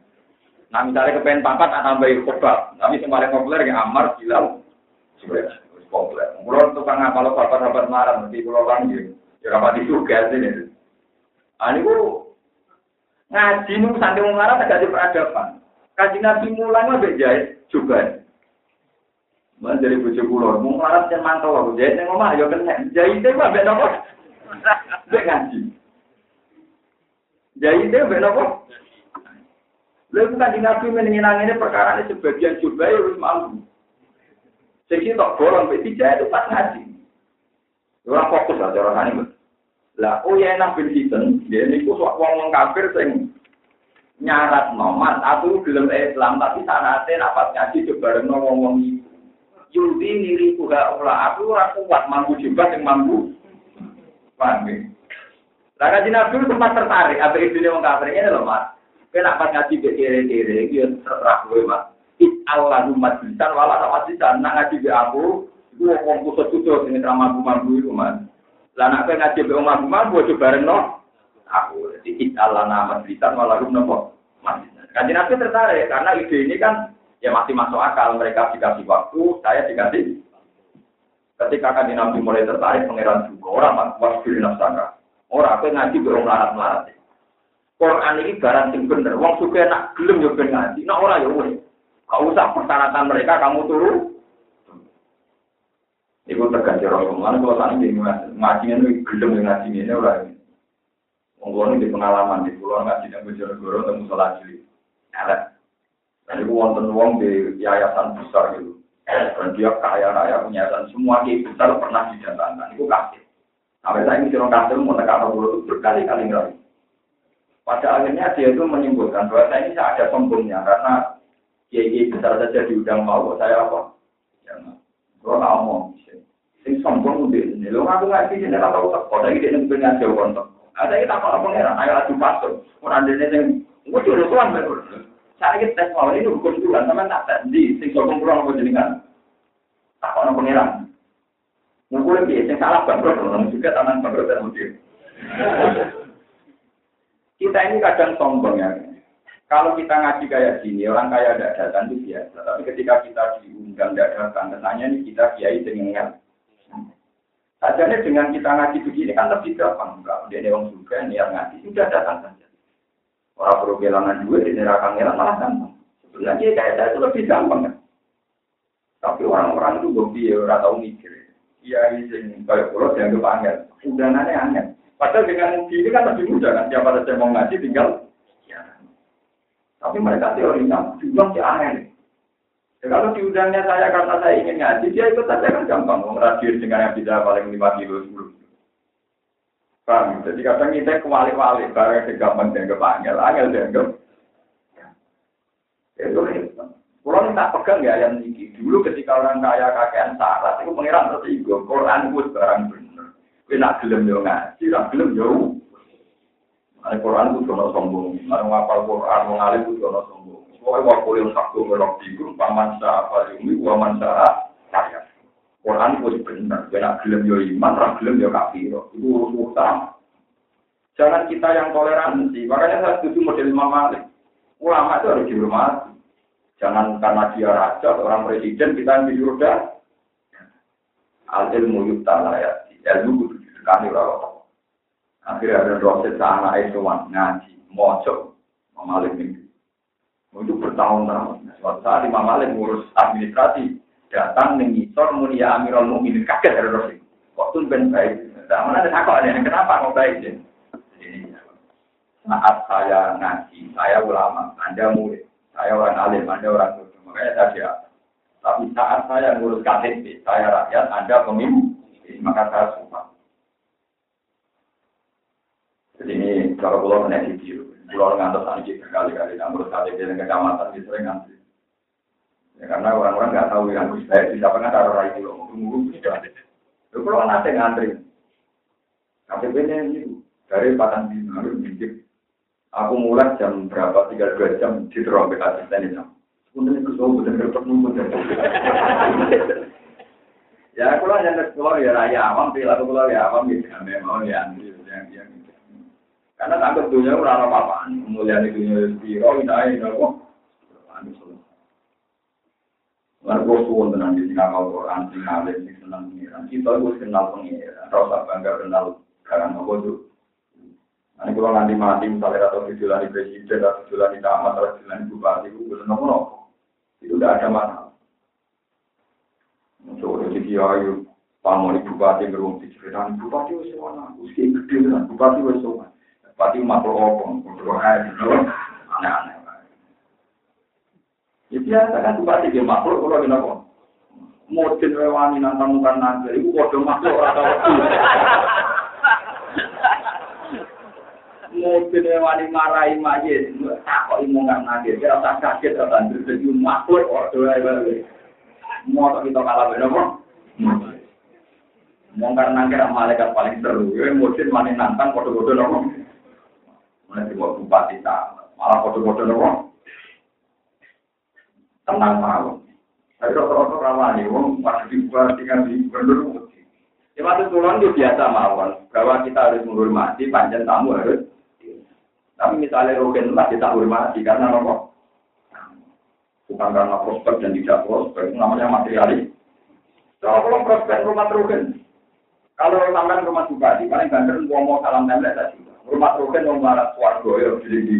Nah misalnya kepengen pangkat, tak tambahin khutbah. Tapi yang paling populer yang Ammar, Bilal, Suhaib. Populer. Kalau tukang ngapal sahabat-sahabat marah, nanti pulau panggil. Ya rapat itu gas ini. Ah ini ngaji nu sampai mengarah di peradaban. Kaji nabi mulai mah bejait juga. Mana dari bujuk pulau, mau melarat yang mantau aku jahit yang ngomong, ayo kena jahit itu apa nopo? Bek ngaji. Jahit itu apa nopo? Lalu kan di nabi menyenang ini perkara ini sebagian juga ya harus mampu. Sehingga tak bolong, tidak itu pas ngaji. Orang fokus lah cara ini. Lah, oh ya enak bin Hiten, dia ini kok wong wong kafir sing nyarat nomat atau belum Islam tapi sanate dapat ngaji coba wong Yudi niri kuha ula aku ora kuat mampu juga yang mampu. Paham ya? Lah Nabi sempat tertarik, apa itu dia mengkafir ini loh mas. Kenapa ngaji ke kiri-kiri, dia terserah gue mas. Allah umat bisan, wala sama bisan, nak ngaji ke aku, gue ngomong kusut-kusut, ini sama mampu itu mas. Lah nak ngaji ke mampu mampu, coba reno. Aku, jadi Allah nama bisan, wala rum nopo. Kaji Nabi tertarik, karena ide ini kan ya masih masuk akal mereka dikasih waktu, saya dikasih. Ketika kan Nabi mulai tertarik pangeran juga orang mas wasbil nafsaka. Orang apa ngaji berong larat melarat. Quran ini barang sing bener. Wong suka nak gelem yo ben ngaji. Nak ora yo wis. Kau usah persyaratan mereka kamu turun. Ibu terganti Rasulullah. Kalau tadi ngaji ini gelem ngaji ini orang. Wong di pengalaman di pulau ngaji yang Bojonegoro temu salat cilik. Dan itu wonten wong di yayasan besar gitu. Dan dia kaya raya punya yayasan semua di besar pernah didatangkan. Itu kasih. Sampai saya ini orang kasih mau tekan itu berkali-kali ngerti. Pada akhirnya dia itu menyimpulkan bahwa saya ini ada sombongnya karena kiai besar saja diundang mau saya apa? Ya, nggak mau. Sing sombong udah ini. Lo aku ngaji ini ora tau teko. Saiki dia ning pengen jauh kontok. Ada kita apa pangeran ayo adu pastor. Ora ndene sing Gue jodoh tuan betul. Saya ini tes mau ini hukum Tuhan, teman tak tes di sing sokong pulang apa jenengan. Tak kau pangeran. Ngukur lagi, yang salah bangkrut, orang juga tangan bangkrut dan mungkin. Kita ini kadang sombong ya. Kalau kita ngaji kayak gini, orang kaya tidak datang itu biasa. Tapi ketika kita diundang tidak datang, kesannya ini kita kiai dengan Sajanya dengan kita ngaji begini kan lebih gampang. Enggak, dia orang juga niat ngaji, sudah datang saja. Orang perlu kehilangan duit, di neraka ngelang malah gampang. Sebenarnya kayak saya itu lebih gampang kan. Tapi orang-orang itu gue biar orang tahu mikir. Iya, ini kayak pulau dianggap angin. Undangannya angin. Padahal dengan ini kan lebih mudah kan. Siapa saja mau ngaji tinggal. Ya. Tapi mereka teorinya juga si angin. Ya, kalau diundangnya saya karena saya ingin ngaji, dia ikut saja kan gampang. Mau dengan yang bisa paling 5 kilo, 10 kilo. Paham? Jadi kadang kita kewalik-walik, barang segampang dianggap angel, angel dianggap. Ya, itu hebat. Kalau minta pegang ya yang ini. Dulu ketika orang kaya kakean syarat, itu pengiran tertigo. Quran itu barang bener. Tapi nak gelem yo ngaji, nak gelem yo. Ada Quran itu jono sombong. Ada ngapal Quran, mau ngalim itu jono sombong. Pokoknya waktu yang satu melok tidur, paman sah, palingmi, paman sah, kaya. Quran itu benar. Dia nak gelem yo iman, nak gelem yo kafir. Itu utama. Jangan kita yang toleransi. Makanya saya setuju model Imam Malik. Ulama itu harus dihormati. Jangan karena dia raja, orang presiden, kita yang di surga. Al ilmu yukta ya. Ilmu kudu didekani orang Akhirnya ada dosen sana Esuwan ngaji, mojok, memalik mimpi. Itu bertahun-tahun. Suatu saat Imam Malik ngurus administrasi, datang mengisor mulia Amirul Mukminin kaget dari dosen. Kok tuh ben baik? Nah, mana ada takut ada kenapa mau baik? Jadi, saat saya ngaji, saya ulama, Anda murid. Saya orang alim, Anda orang bodoh. Makanya saya siap. Tapi saat saya ngurus KTP, saya rakyat, Anda pemimpin. Maka saya suka. Jadi ini kalau pulau kena video, pulau anjing berkali-kali, nah ngurus KTP dan kecamatan sering ngantri. Ya, karena orang-orang nggak tahu yang bayar, bisa pernah taruh rai pulau, tunggu tidak. Itu pulau nanti ngantri. KTP-nya ini dari Patang Bima, harus minjem Aku mulai jam berapa, tiga dua jam di terompet asisten itu. Kemudian itu semua benar benar nunggu Ya, aku lah yang keluar ya raya awam, perilaku keluar ya awam gitu. Memang ya, yang yang karena takut dunia ora apa-apa. Mulia di dunia biro, ini ini kok. Lalu gue suwon tenan di sini kalau Quran, sing alim, sing senang pengiran. Kita gue kenal pengiran, rasa bangga kenal karena apa tuh. Ini kalau nanti mati, misalnya atau di presiden, atau di tamat, atau di bupati, itu belum nopo Itu tidak ada masalah. Coba jadi ayo, pamori bupati beruang diceritakan, bupati wes mana, usia gede kan, bupati wes mana, bupati makhluk opong, berdoa gitu, biasa kan bupati dia makhluk, kalau gini apa? Modin wewani nantang mukan naga, itu kode makhluk atau mungkin wani marai majid tak kok imu nggak ngadir kira tak kaget bantu jadi makhluk doa itu mau tak kita kalah kok mau karena kira malaikat paling seru. Ya mungkin wani nantang nopo mana sih mau bupati tak malah foto-foto nopo tenang malu tapi rata-rata ramai wong pas dibuat di gubernur Ya, waktu turun itu biasa mawon, bahwa kita harus menghormati panjang tamu harus tapi misalnya rogen lah kita hormati karena apa? Bukan karena prospek dan tidak prospek, namanya materialis. Kalau kalau prospek rumah rogen, kalau sampai rumah bupati, paling banter mau mau salam tembak tadi. Rumah rogen mau marah suarga ya jadi.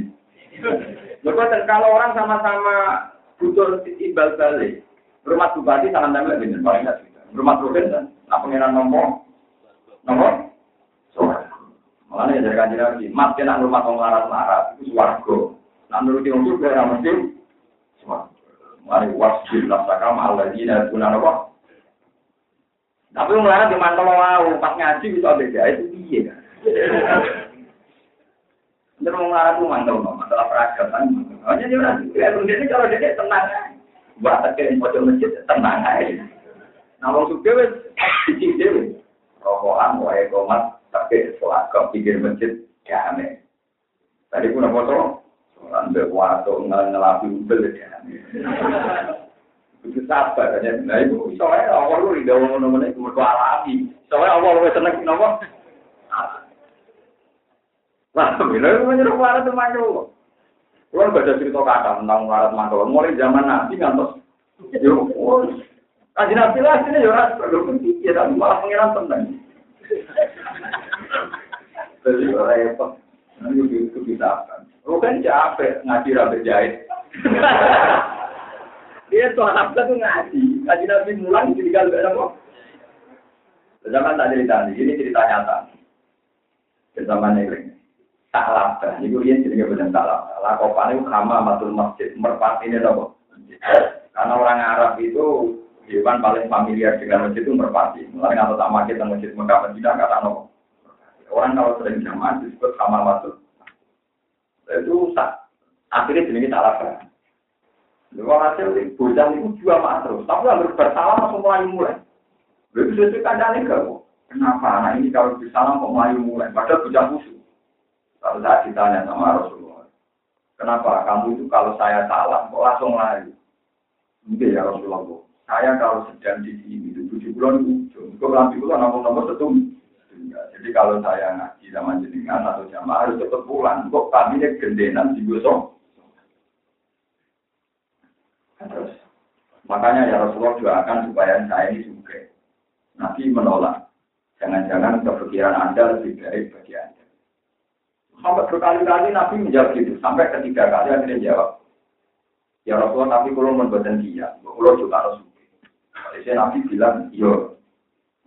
Lepas kalau orang sama-sama butuh ibal balik, rumah bupati salam tembak bener paling Rumah kan, apa pengiran nomor, nomor, Makanya dari kanji lagi, mat kena rumah orang larat-larat, itu suarga. Nah, menurut yang itu, ya mesti. Mari wasjid nasaka ma'alladzi la guna apa? Tapi mulai di mantel mau pas ngaji bisa beda. Itu kan? Bener mau ngarap tuh mantel no, masalah peragatan. Hanya dia orang ya ini kalau dia tenang, buat terkirim pojok masjid tenang aja. Nah, wong suge wis Cicik dewe. Rokokan, wae komat, tapi sholat kau pikir masjid, ya aneh. Tadi pun apa tuh? Sholat berwato, ngelapi ubel, ya aneh. Itu sabar, ya. Nah itu soalnya awal lu rindu ngomong-ngomong itu alami. Soalnya awal lu seneng, kenapa? Nah, bila mantul. Gak ada cerita kata tentang warat mantul, mulai zaman Nabi ngantos. Yo, kaji Nabi lah sini yo ras berkumpul ya tapi malah pengiran tenang. Jadi repot. Nanti itu bisa kan. Lu kan capek ngaji rapi jahit. Dia tuh anak tuh ngaji, ngaji Nabi mulang jadi kalau ada apa? Zaman tak cerita, ini cerita nyata. Zaman ini tak labah. Ini dia jadi tak labah. Lakopan itu kama matul masjid. Merpati ini apa? Karena orang Arab itu hewan paling familiar dengan masjid itu merpati. Mulai nggak tahu masjid masjid Mekah Madinah kata no. Orang kalau sering jamaah disebut kama matul. Itu tak. Akhirnya jadi tak labah. Lalu hasil bocah itu juga mak terus. Tapi harus bersalah langsung mulai mulai. Begitu sesuai kandangnya enggak Kenapa anak ini kalau bersalah kok mulai mulai? Padahal bocah khusus. Lalu saya ditanya sama Rasulullah, kenapa kamu itu kalau saya salah kok langsung lari? Mungkin ya Rasulullah, saya kalau sedang di sini itu tujuh bulan ujung, kok nanti bulan nomor-nomor setum. Jadi kalau saya ngaji sama jenengan atau jamaah harus cepat pulang, kok kami gendenan di gosong. Terus, makanya ya Rasulullah doakan supaya saya ini juga. Nabi menolak. Jangan-jangan kepikiran Anda lebih baik bagi Anda. Sampai berkali-kali Nabi menjawab gitu. Sampai ketiga kali akhirnya jawab. Ya Rasulullah, tapi kalau membuatkan dia, kalau juga harus. Jadi Nabi bilang, iya.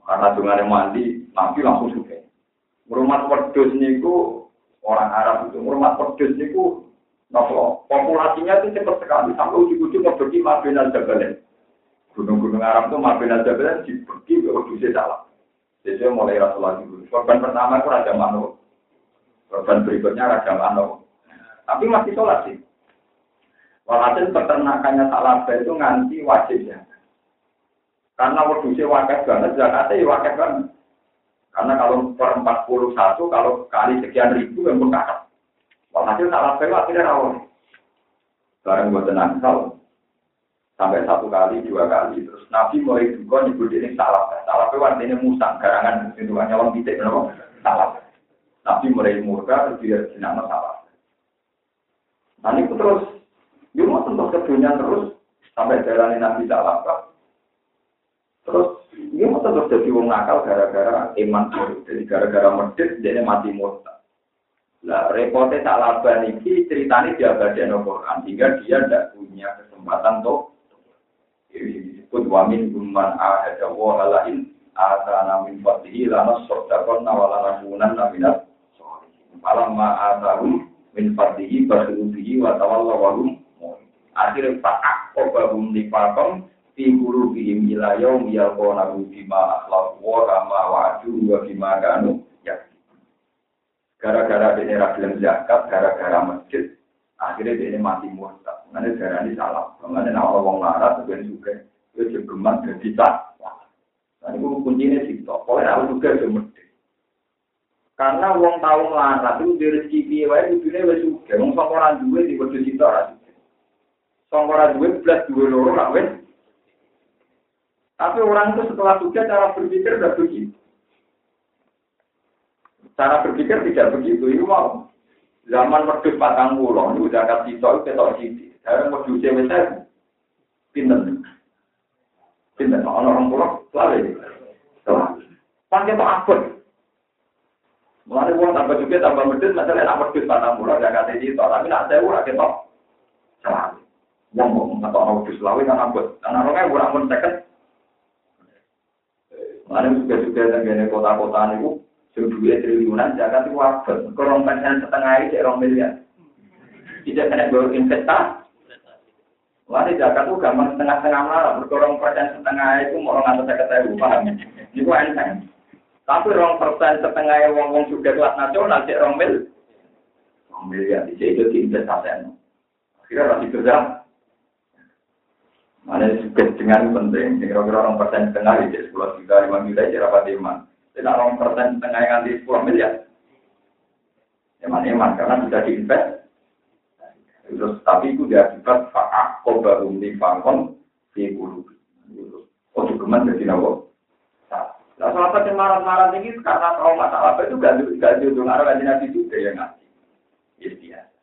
Karena dengan mandi, Nabi langsung suka. Rumah pedus niku orang Arab itu, rumah pedus niku nopo populasinya itu cepat sekali sampai ujung-ujung pergi Mabin al Jabalen. Gunung-gunung Arab itu Mabin al Jabalen dibagi ke ujungnya salah. Jadi mulai Rasulullah dulu. Korban pertama itu Raja Manu. Korban berikutnya Raja Manu. Tapi masih sholat sih. Walhasil peternakannya salah itu nganti wajib ya. Karena wedusnya wakil banget, zakatnya ya wakil banget. Karena kalau per 41, kalau kali sekian ribu yang berkakak. Walhasil salah itu akhirnya rawon. Barang buat tenang, sampai satu kali, dua kali. Terus Nabi mulai juga nyebut ini salah. Salah itu artinya musang, garangan itu hanya orang titik, kenapa? Salah. Nabi mulai murka, terus dia jenama salah. Nah itu terus, dia mau tentu ke terus, sampai jalani Nabi salah. Terus, dia mau tentu jadi wong nakal gara-gara iman Jadi gara-gara medit, dia mati murtad. Lah repotnya tak laba niki ceritanya dia baca Quran sehingga dia tidak punya kesempatan tuh disebut wamin guman ahada wa halain atana min fadlihi lana sodakon nawala nabunan naminat malam ma'atahu min fadlihi basurubihi wa tawalla wahum akhirnya fa'ak kobahum nifakom fi qulubihim ila yaum yalqawnahu bima akhlaq wa kama wa'adu wa bima kanu gara-gara ini ragilem zakat, gara-gara masjid, akhirnya dia mati murtad. Nanti darah ini salah. Mengenai nama wong larat, sebenarnya juga itu jegeman jadi tak. Nah itu kuncinya sih, pokoknya aku juga mesti. Karena wong tahu melarat itu dari rezeki piye wae kudune wis sugih. Wong sing ora duwe di bojo cita ora. Sing ora duwe blas duwe loro ra wis. Tapi orang itu setelah sugih cara berpikir udah begitu. Cara berpikir tidak begitu, itu mau. Zaman wedhus patang pulau, itu zakat sisa ketok sisi. Sekarang wedhus wis pinter. Pinter, orang pulau, selalu. Pakai itu akun. Mulai uang tambah juga tambah medit, masalah nak wedhus patang pulau zakat sisa, tapi nak saya ora ketok. Selalu. Wong mau atau mau wedhus lawi kan abot. Karena orangnya kurang pun seket. Mulai juga-juga dengan kota-kota itu, Sing duwe triliunan zakat itu wabah. Kurang persen setengah itu orang miliar. Tidak kena baru investasi. Ini zakat itu gampang setengah-setengah malah. Berkurang persen setengah itu mau orang atau saya ketahui paham. Ini gua enteng. Tapi orang persen setengah wong wong sudah kelas nasional cek orang mil. Orang miliar di itu diinvestasi. Akhirnya masih kerja. Mana juga dengan penting, kira-kira orang persen setengah di sepuluh juta, lima juta, jadi apa iman. Tidak orang persen setengah yang nanti sepuluh miliar. Eman eman karena bisa diinvest. Terus tapi itu dia akibat fakah koba umli fakon di bulu. Oh cukuman jadi nawo. Nah, salah satu marah-marah ini karena trauma masalah itu gak gak diundang arah kajian nabi juga yang ngasih. Yes, biasa.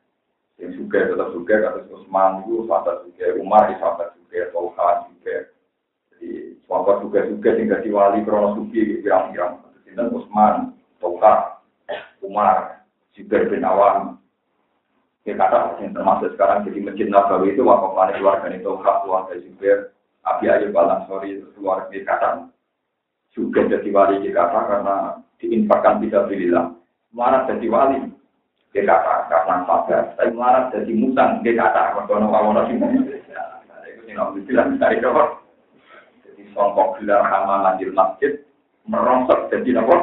Yang juga tetap juga kata Usman itu sahabat juga, Umar itu sahabat juga, Tolha juga. Jadi sahabat juga juga tinggal di wali krono suki pirang-pirang. Sinten Usman, Tolha, Umar, Zubair bin Awam. Ya kata yang termasuk sekarang jadi masjid Nabawi itu wakafane keluarga itu keluarga Zubair, Abi Ayub Al Ansori keluarga kata juga jadi wali di kata karena diinfakkan bisa pilihlah. Marah jadi wali dia kata karena sabar. Tapi marah jadi musang kata kalau kamu sih. Itu sih nabi bilang dari kau. Jadi songkok gelar hama di masjid merongsok jadi apa?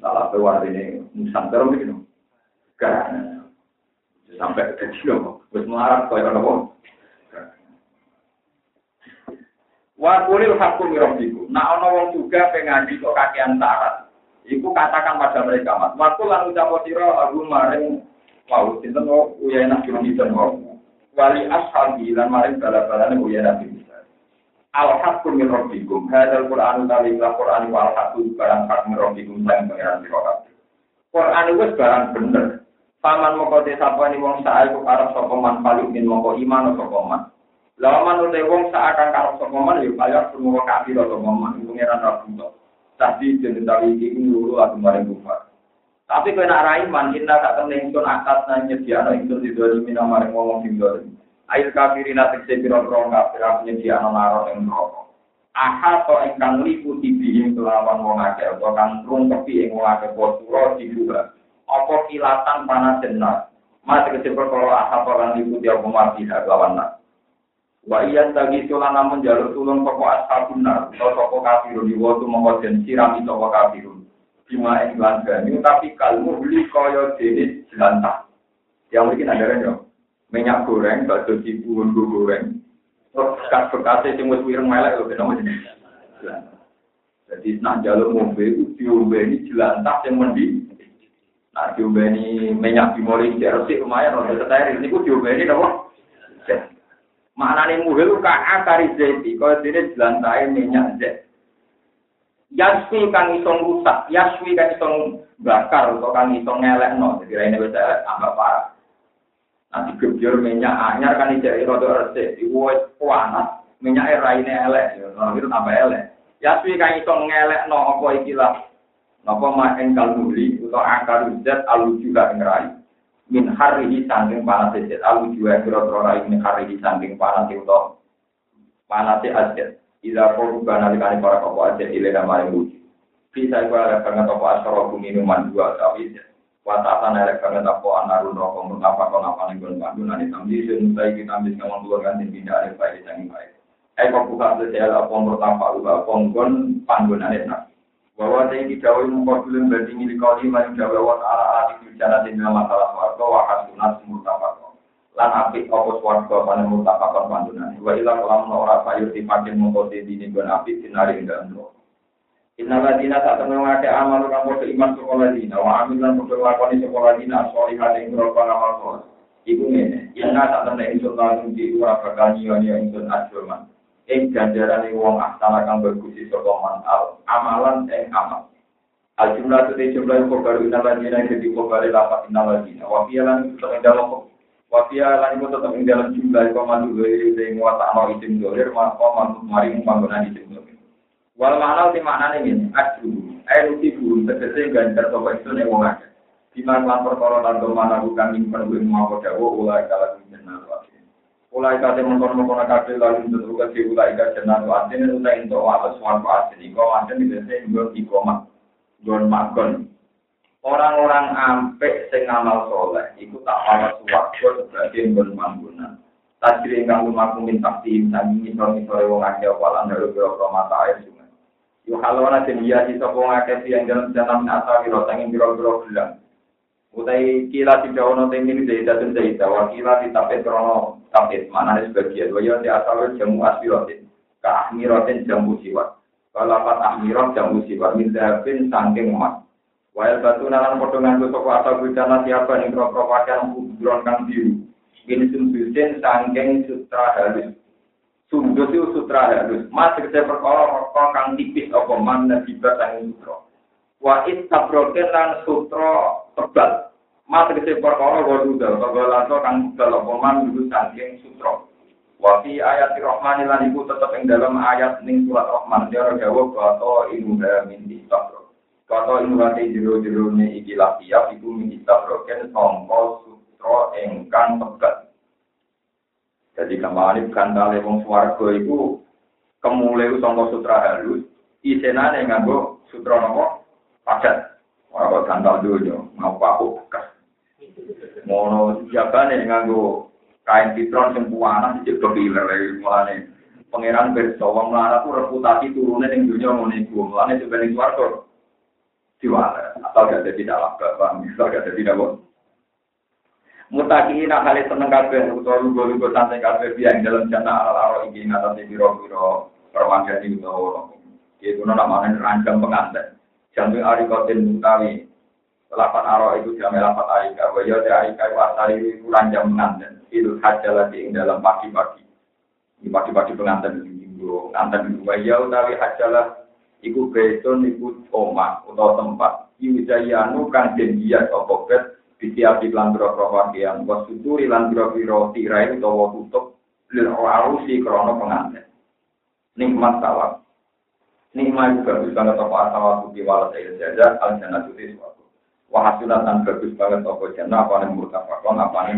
Salah keluar ini musang terus gitu. Karena sampai ke sini, terus marah kau yang apa? Wa kulil hakum rabbikum. Nah ana wong juga pengandi kok kakean syarat. Iku katakan pada mereka, Mas. Waktu lan ucap sira aku maring mau sinten kok uyana kinten kok. Wali ashabi lan maring bala-balane uyana bin Al haqqu min rabbikum. Hadzal Qur'an utawi Qur'an wal haqqu barang hak min rabbikum sang pangeran sira. Qur'an wis barang bener. Paman moko te sapa ni wong sae ku arep sapa man paling min moko iman sapa man. Lawan utai wong seakan karep sapa man yo kaya semua kafir atau man pangeran Rabbul Tapi jenis tawi ini dulu aku maring kufar. Tapi kena raiman, kita tak temen ingsun akad nanya nyediano ingsun di dua mina maring ngomong sing dolim. Ail kafirin atik sepiro pro kafir aku nyediano naro ing rokok. Aha to ingkang liputi bihim kelawan wong akeh atau kang rungkepi ing wong akeh posuro dibuka. Apa kilatan panas jenar. Masih kecil kalau aha to lan liputi apa mati lawan nak. Wa iya tagi sulan namun jalur tulung toko ashabun nar, atau toko kafirun, di waktu mengkoden sirami toko kafirun. Bima iklan gani, tapi kalmu beli koyo jenis jelantah. Yang mungkin ada kan minyak goreng, bakso cipu, goreng. Terus bekas bekasnya sing wis wireng melek lho kenapa jenis Jadi nak jalur mobil itu diombe ini jelantah yang mendi. Nah diombe ini minyak dimulai resik lumayan, kalau setir ini ku diombe apa? Nih muhil ka akari zeti, kau tidak jelantai minyak zet. Yaswi kan isong rusak, yaswi kan isong bakar, atau kan isong ngelek no, jadi ini bisa tambah parah. Nanti gebjur minyak anyar kan ijek rodo resik, iwes panas, minyak era ini elek, no, itu tambah elek. Yaswi kan isong ngelek no, apa ikilah, Napa maen kalmuli, atau akar zet alu juga ngerai min harihi sangking panas ajet alu jua kira-kira rai min harihi sangking panas itu panas ajet ila korban nalikani para kopo ajet ile namanya uji bisa iku ada banget apa asrobu minuman dua tapi watatan ada banget apa anarun rokok mengapa kau ngapa nih gon pandu nanti tambi sun saya kita ambil kamu keluar kan tidak ada baik sangi baik eh kok bukan sosial apa lupa ponggon pandu nanti bahwa saya dikawai mengkodulun berarti milik kau lima yang jawa wa ta'ala ala bicara di dalam masalah warga wa hasunat murtafakon lan apik opos warga pada murtafakon pandunan wa ilang lam ora sayur dipakai mengkode di nigon apik dinari enggak ndo Inna ladina tak temen ngake amal kang podo iman sekolah dina wa amin lan podo lakoni sekolah dina soli hati ing berapa amal soleh. Iku ngene, inna tak temen ingsun langsung di ura bakal nyiyo-nyiyo ingsun ajurman ing ganjaran wong aksana kang berkusi sapa man al amalan ing amal. Al jumlah tu jumlah ko baru inna lajina jadi ko baru lapat inna lajina wa fiya lan tetep ing dalam wa fiya lan iku tetep ing dalam jumlah ko mandu dari sing wa ta'ala isim dolir ma ko mandu mari panggonan isim dolir wal makna ti maknane ngene aju ae nuti guru tegese ganjar sapa itu nek wong akeh. Diman lan perkara lan mana bukan ing perlu mau dawa ulai kala jeneng Ulai kate mengkono-mengkono kabeh lalu tentu ke ulai kate jenang asin utai ento atas warga asin iko asin biasanya gue ikoma gon. Magon orang-orang ampek sing ngamal soleh iku tak malah suwarga sebagai gon manggunan tajri ingkang lumaku minta tim sami ngisor-ngisore wong akeh walan dalu biro mata air sungai. Yo halona den iya sisa wong akeh yang jalan asal biro sanging biro-biro gelang Utai kila tidak ono temin zaidah dan zaidah, wa kila ditapet krono tapet, mana ada sebagian, wa di asal jamu asbirotin, ke ahmirotin jamu siwat. Kalau apa ahmirot jamu siwat, min zahabin sangking emas. Wael batu nalan potongan tu soko atau bujana siapa nih krok pakaian kuburan kang biru. Ini sumbusin sangking sutra halus. Sundus itu sutra halus. Mas kita perkara kang tipis apa man nabibat sangking sutra. Wa istabroken lan sutra tebal. Mas tegese perkara waduh tebal kang tebal apa man dulu saking sutra. Wa ayat Rahman lan iku tetep ing dalam ayat ning surat dia jawab kata ilmu min istabro. Kata ilmu hati jero-jero ne iki lafiya iku min istabroken sangka sutra ingkang tebal. Jadi kemarin kandale wong swarga iku kemule sangka sutra halus isenane nganggo sutra napa padat. Ora kandal dulu, mau aku bekas. Mono jabane nganggo kain pitron sing puanan sing kepiler mulane. Pangeran berso wong melarat ku reputasi turune ning dunya ngene iku. Mulane sebenarnya swarga. Diwala atau gak tidak lah paham? Misal gak ada tidak bon mutakin hale seneng kabeh utawa lugu-lugu santai kabeh biang dalam jana ala-ala iki ngatasi biro-biro permajani utawa itu namanya rancang pengantin jantung arikotin mutawi Lapan aro itu jam lapan arika, wayo di arika itu ranjang pengantin. Itu haja lagi ing dalam pagi-pagi. Di pagi-pagi pengantin minggu, pengantin. Wayo utawi hajalah iku beton iku omah atau tempat. Iwijayanu kan jenjia opo bet ditiapi lan biro pakaian. Wasuturi lan biro-biro tirai utawa tutup lil arusi krono pengantin. Nikmat tawak. Nikmat juga bisa banget apa asal waktu diwalas air jajar al jannah suatu. Wahasilatan bagus banget apa jannah apa nih murtafakon apa nih